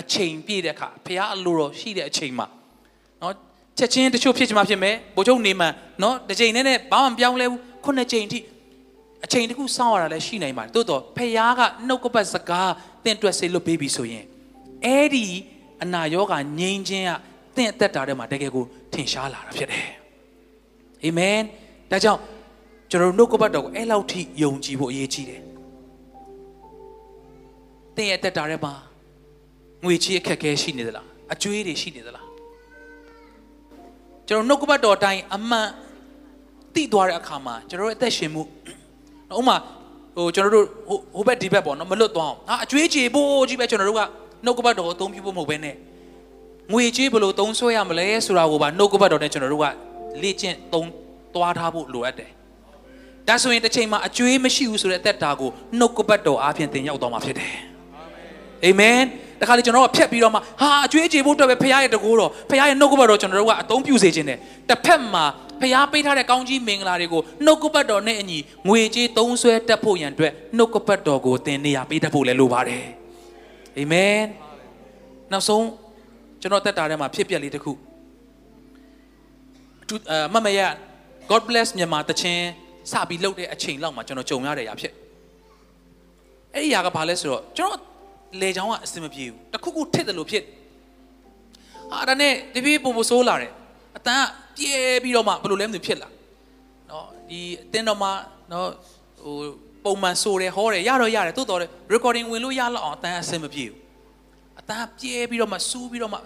အချိန်ပြည့်တဲ့အခါဖခင်အလိုတော်ရှိတဲ့အချိန်မှာနော်ချက်ချင်းတချို့ဖြစ်ချင်မှဖြစ်မယ်ဘိုလ်ချုပ်နေမှနော်တစ်ချိန်နဲ့နဲ့ဘာမှမပြောင်းလဲဘူးခုနှစ်ချိန်ထိအချိန်တခုစောင့်ရတာလည်းရှိနိုင်ပါတယ်တိုးတော့ဖခင်ကနှုတ်ကပတ်စကားတင့်တွက်စေလို့ပေးပြီဆိုရင်အဲ့ဒီအနာရောဂါငြိမ်းခြင်းကသင်အသက်တာထဲမှာတကယ်ကိုထင်ရှားလာတာဖြစ်တယ်အာမင်ဒါကြောင့်ကျွန်တော်တို့နှုတ်ကပတ်တော်ကိုအဲ့လောက်ထိယုံကြည်ဖို့အရေးကြီးတယ်သင်ရဲ့အသက်တာထဲမှာ ငွေချေးအခက်အခဲရှိနေသလားအကျွေးတွေရှိနေသလားကျွန်တော်နှုတ်ကပတ်တော်အတိုင်းအမှန်သိသွားတဲ့အခါမှာကျွန်တော်တို့အသက်ရှင်မှုဥမာဟိုကျွန်တော်တို့ဟိုဘက်ဒီဘက်ပေါ့နော်မလွတ်သွားအောင်ဟာအကျွေးချေဖို့ကြီးပဲကျွန်တော်တို့ကနှုတ်ကပတ်တော်ကိုအသုံးပြုဖို့မဟုတ်ဘဲနဲ့ငွေကြေးဘယ်လိုသုံးဆွဲရမလဲဆိုတာကိုပါနှုတ်ကပတ်တော်နဲ့ကျွန်တော်တို့ကလေ့ကျင့်သုံးသွားထားဖို့လိုအပ်တယ်။ဒါဆိုရင်တစ်ချိန်မှာအကျွေးမရှိဘူးဆိုတဲ့အသက်တာကိုနှုတ်ကပတ်တော်အားဖြင့်သင်ရောက်သွားမှာဖြစ်တယ်။ အာမင်။တခါလေကျွန်တော်ကဖြတ်ပြီးတော့မှဟာအကျွေးကြေဖို့အတွက်ပဲဖခင်ရဲ့တကူတော်ဖခင်ရဲ့နှုတ်ကပတ်တော်ကျွန်တော်တို့ကအသုံးပြုစေခြင်းတယ်။တစ်ဖက်မှာဖခင်ပေးထားတဲ့ကောင်းကြီးမင်္ဂလာတွေကိုနှုတ်ကပတ်တော်နဲ့အညီငွေကြေးသုံးဆွဲတတ်ဖို့ရန်အတွက်နှုတ်ကပတ်တော်ကိုသင်နေရပေးတတ်ဖို့လည်းလိုပါတယ်။အာမင်။နောက်ဆုံးကျွန်တော်တက်တာထဲမှာဖြစ်ပျက်လေးတစ်ခုအထူးအမမရ God bless မြန်မာတခြင်းစပြီးလှုပ်တဲ့အချိန်လောက်မှာကျွန်တော်ကြုံရတဲ့အရာဖြစ်အဲ့ဒီຢာကဘာလဲဆိုတော့ကျွန်တော် လေချောင်းကအဆင်မပြေဘူးတခုခုထစ်တယ်လို့ဖြစ်အာဒါနဲ့တပြေးပို့ပို့ဆိုးလာတယ်အတန်းကပြဲပြီးတော့မှဘယ်လိုလဲမသိဖြစ်လာနော်ဒီအတင်းတော့မှနော်ဟိုပုံမှန်ဆိုတယ်ဟောတယ်ရတော့ရတယ်တိုးတော်တယ် recording ဝင်လို့ရလောက်အောင်အတန်းအဆင်မပြေဘူးအတန်းပြဲပြီးတော့မှစူးပြီးတော့မှ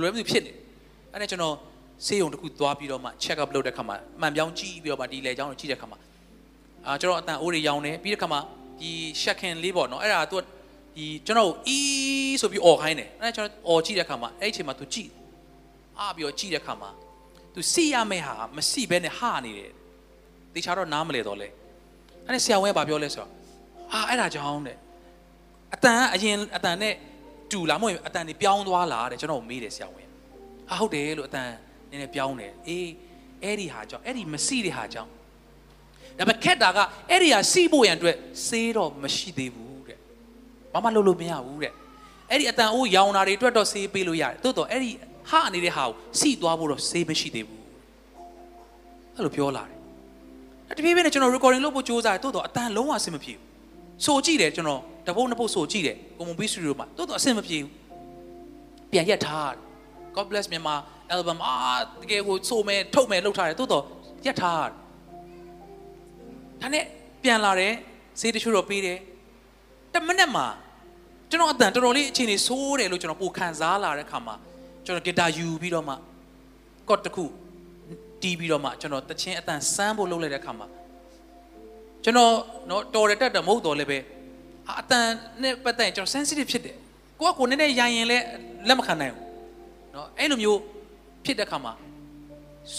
လွယ်မဖြစ်နေအဲ့ဒါကျွန်တော်ဆေးရုံတစ်ခုသွားပြီးတော့မှ check up လုပ်တဲ့ခါမှာမှန်ပြောင်းကြည့်ပြီးတော့မှဒီလေချောင်းကိုကြည့်တဲ့ခါမှာအာကျွန်တော်အတန်အိုးတွေရောင်းတယ်ပြီးတဲ့ခါမှာဒီရှက်ခင်လေးပေါ့နော်အဲ့ဒါသူက ဒီကျွန်တော်အီးဆိုပြီးអော်ခိုင်းတယ်အဲ့ဒါကျွန်တော်អော်ကြည့်တဲ့ခါမှာအဲ့ဒီအချိန်မှာသူကြည့်အားပြီးတော့ကြည့်တဲ့ခါမှာသူစီရမယ့်ဟာမစီဘဲနဲ့ဟာနေတယ်တေချာတော့နားမလဲတော့လေအဲ့ဒါဆရာဝန်ကဘာပြောလဲဆိုတော့အာအဲ့ဒါကြောင့်တဲ့အတန်ကအရင်အတန်နဲ့တူလားမဟုတ်အတန်နေပြောင်းသွားလားတဲ့ကျွန်တော်မေးတယ်ဆရာဝန်ဟာဟုတ်တယ်လို့အတန်နည်းနည်းပြောင်းတယ်အေးအဲ့ဒီဟာကြောင့်အဲ့ဒီမစီတဲ့ဟာကြောင့်ဒါပေမဲ့ခက်တာကအဲ့ဒီဟာစီဖို့ရန်အတွက်စေးတော့မရှိသေးဘူးတဲ့ ဘာမှလုပ်လို့မရဘူးတဲ့အဲ့ဒီအတန်အိုးရောင်တာတွေအတွက်တော့စေးပေးလို့ရတယ်တိုးတော့အဲ့ဒီဟာနေတဲ့ဟာကိုစီသွားဖို့တော့စေးမရှိသေးဘူးအဲ့လိုပြောလာတယ်တပြေးပြေးနဲ့ကျွန်တော် recording လုပ်ဖို့ကြိုးစားတယ်တိုးတော့အတန်လုံးဝအဆင်မပြေဘူးဆိုကြည့်တယ်ကျွန်တော်တပုတ်နှစ်ပုတ်ဆိုကြည့်တယ်ကွန်မွန်ဘီစတူဒီယိုမှာတိုးတော့အဆင်မပြေဘူးပြန်ရက်ထား God bless မြန်မာ album အာတကယ်ကိုဆိုမယ်ထုတ်မယ်လုပ်ထားတယ်တိုးတော့ရက်ထားဒါနဲ့ပြန်လာတယ်ဈေးတချို့တော့ပေးတယ် တမနက်မှာကျွန်တော်အတန်တော်တော်လေးအချိန်နေဆိုးတယ်လို့ကျွန်တော်ပိုခံစားလာတဲ့ခါမှာကျွန်တော်ဂီတာယူပြီးတော့မှကော့တစ်ခုတီးပြီးတော့မှကျွန်တော်တချင်းအတန်စမ်းဖို့လုပ်လိုက်တဲ့ခါမှာကျွန်တော်နော်တော်တယ်တက်တယ်မဟုတ်တော့လည်းပဲအတန်နဲ့ပတ်သက်ရင်ကျွန်တော် sensitive ဖြစ်တယ်ကိုကကိုနည်းနည်းရိုင်ရင်လည်းလက်မခံနိုင်ဘူးနော်အဲ့လိုမျိုးဖြစ်တဲ့ခါမှာ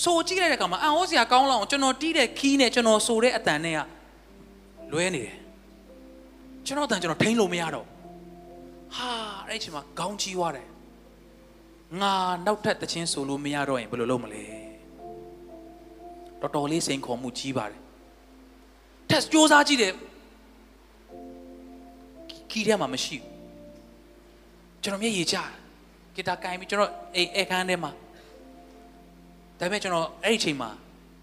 ဆိုကြည့်လိုက်တဲ့ခါမှာအန်ဟောစရာကောင်းလောက်ကျွန်တော်တီးတဲ့ခီးနဲ့ကျွန်တော်ဆိုတဲ့အတန်နဲ့ကလွဲနေတယ် ကျွန်တော်အတန်ကျွန်တော်ထိန်းလို့မရတော့ဟာအဲ့ဒီချိန်မှာခေါင်းကြီးသွားတယ်ငါနောက်ထပ်တခြင်းဆိုလို့မရတော့ရင်ဘယ်လိုလုပ်မလဲတော်တော်လေးစိန်ခေါ်မှုကြီးပါတယ်တက်စ조사ကြည့်တယ်ခီးထဲမှာမရှိဘူးကျွန်တော်မျက်ရည်ကျဂီတာကင်ပြီးကျွန်တော်အိမ်အခန်းထဲမှာဒါပေမဲ့ကျွန်တော်အဲ့ဒီအချိန်မှာ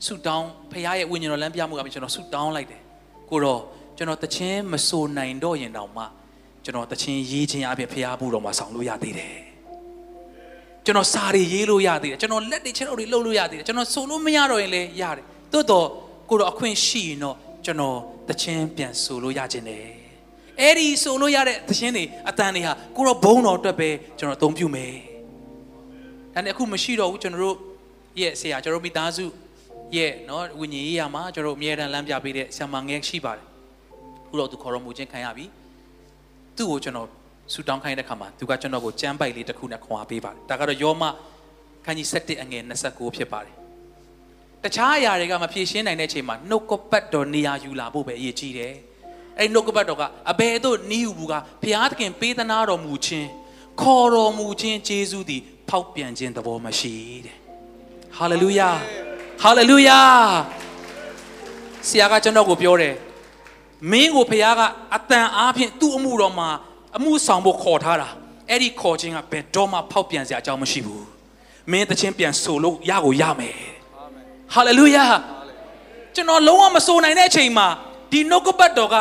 ဆူတောင်းဖခင်ရဲ့ဝိညာဉ်တော်လမ်းပြမှုကကျွန်တော်ဆူတောင်းလိုက်တယ်ကိုတော့ ကျွန်တော်တခြင်းမဆိုနိုင်တော့ရင်တောင်မှကျွန်တော်တခြင်းရေးခြင်းအပြင်ဖခင်ဘူးတော်မှာဆောင်လို့ရသေးတယ်ကျွန်တော်စာတွေရေးလို့ရသေးတယ်ကျွန်တော်လက်တွေချက်တော့တွေလှုပ်လို့ရသေးတယ်ကျွန်တော်ဆိုလို့မရတော့ရင်လည်းရတယ်တိုးတော့ကိုတော့အခွင့်ရှိရင်တော့ကျွန်တော်တခြင်းပြန်ဆိုလို့ရခြင်းတယ်အဲ့ဒီဆိုလို့ရတဲ့သရှင်တွေအတန်တွေဟာကိုတော့ဘုံတော်အတွက်ပဲကျွန်တော်အသုံးပြုမယ်ဒါနဲ့အခုမရှိတော့ဘူးကျွန်တော်တို့ရဲ့ဆရာကျွန်တော်မိသားစုရဲ့နော်ဝိညာဉ်ရေးရာမှာကျွန်တော်တို့အမြဲတမ်းလမ်းပြပေးတဲ့ဆရာမငယ်ရှိပါတယ် ခုတော့သူခေါ်တော်မူခြင်းခံရပြီသူ့ကိုကျွန်တော်ဆူတောင်းခိုင်းတဲ့ခါမှာသူကကျွန်တော်ကိုကြမ်းပိုက်လေးတစ်ခုနဲ့ခွန်အားပေးပါတယ်ဒါကတော့ယောမခန်းကြီး7အငယ်29ဖြစ်ပါတယ်တခြားအရာတွေကမဖြေရှင်းနိုင်တဲ့အချိန်မှာနှုတ်ကပတ်တော်နေရာယူလာဖို့ပဲအရေးကြီးတယ်အဲ့နှုတ်ကပတ်တော်ကအဘယ်သို့နီးယူဘူးကဘုရားသခင်ပေးသနာတော်မူခြင်းခေါ်တော်မူခြင်းဂျေဇုသည်ဖောက်ပြန်ခြင်းသဘောမရှိတဲ့ဟာလေလုယာဟာလေလုယာဆရာကကျွန်တော်ကိုပြောတယ် မင်းကိုဘုရားကအတန်အားဖြင့်သူ့အမှုတော်မှာအမှုဆောင်ဖို့ခေါ်ထားတာအဲ့ဒီခေါ်ခြင်းကဘယ်တော့မှဖောက်ပြန်စရာအကြောင်းမရှိဘူးမင်းတခြင်းပြန်ဆိုလို့ရကိုရမယ်ဟာလေလုယာကျွန်တော်လုံးဝမဆိုနိုင်တဲ့အချိန်မှာဒီနှုတ်ကပတ်တော်က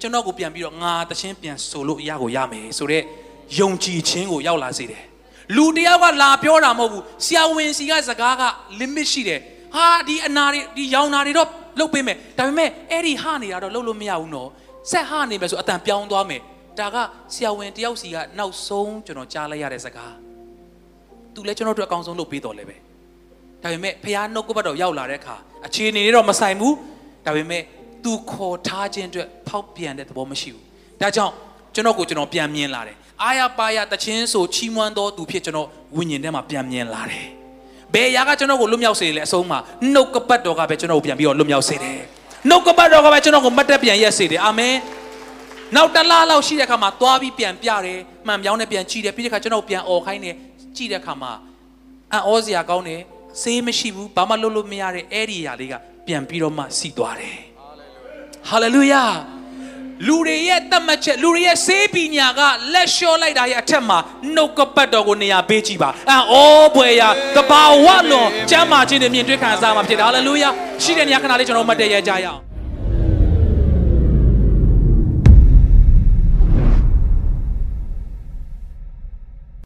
ကျွန်တော်ကိုပြန်ပြီးတော့ငါတခြင်းပြန်ဆိုလို့ရကိုရမယ်ဆိုတော့ယုံကြည်ခြင်းကိုရောက်လာစေတယ်လူတယောက်ကလာပြောတာမဟုတ်ဘူးဆရာဝန်စီကစကားက limit ရှိတယ်ဟာဒီအနာတွေဒီရောင်နာတွေတော့ လုတ်ပေးမယ်ဒါပေမဲ့အဲ့ဒီဟနေတာတော့လုတ်လို့မရဘူးနော်ဆက်ဟနေမယ်ဆိုအတန်ပြောင်းသွားမယ်ဒါကဆရာဝန်တယောက်စီကနောက်ဆုံးကျွန်တော်ကြားလိုက်ရတဲ့စကားသူလည်းကျွန်တော်တို့အကောင်းဆုံးလုပ်ပေးတော်လဲပဲဒါပေမဲ့ဖះနှုတ်ကပတ်တော်ရောက်လာတဲ့အခါအခြေအနေတွေတော့မဆိုင်ဘူးဒါပေမဲ့သူခေါ်ထားခြင်းအတွက်ဖောက်ပြန်တဲ့သဘောမရှိဘူးဒါကြောင့်ကျွန်တော်ကိုကျွန်တော်ပြန်မြင်လာတယ်အာရပါရတခြင်းဆိုချီးမွမ်းတော်သူဖြစ်ကျွန်တော်ဝိညာဉ်ထဲမှာပြန်မြင်လာတယ် ဘယ်အရာကကျွန်တော်ကိုလွတ်မြောက်စေလဲအဆုံးမှာနှုတ်ကပတ်တော်ကပဲကျွန်တော်ကိုပြန်ပြီးတော့လွတ်မြောက်စေတယ်နှုတ်ကပတ်တော်ကပဲကျွန်တော်ကိုမတ်တက်ပြန်ရက်စေတယ်အာမင်နောက်တစ်လားလောက်ရှိတဲ့အခါမှာသွားပြီးပြန်ပြတယ်မှန်ပြောင်းနဲ့ပြန်ကြည့်တယ်ပြီးတဲ့အခါကျွန်တော်ပြန်អော်ခိုင်းတယ်ကြည့်တဲ့အခါမှာအံ့ဩစရာကောင်းတယ်ဆေးမရှိဘူးဘာမှလုပ်လို့မရတဲ့အဲ့ဒီအရာလေးကပြန်ပြီးတော့မှစီသွားတယ်ဟာလေလုယာလူ တွေရဲ့တတ်မှတ်ချက်လူတွေရဲ့စေးပညာကလက်လျှော့လိုက်တာရဲ့အထက်မှာနှုတ်ကပတ်တော်ကိုနေရာပေးကြည့်ပါအံ့ဩပွေရာတဘာဝလွန်ကျမ်းမာခြင်းတွေမြင်တွေ့ခံစားမှာဖြစ်တယ်ဟာလေလုယာရှိတဲ့နေရာခဏလေးကျွန်တော်မှတ်တရရကြရအောင်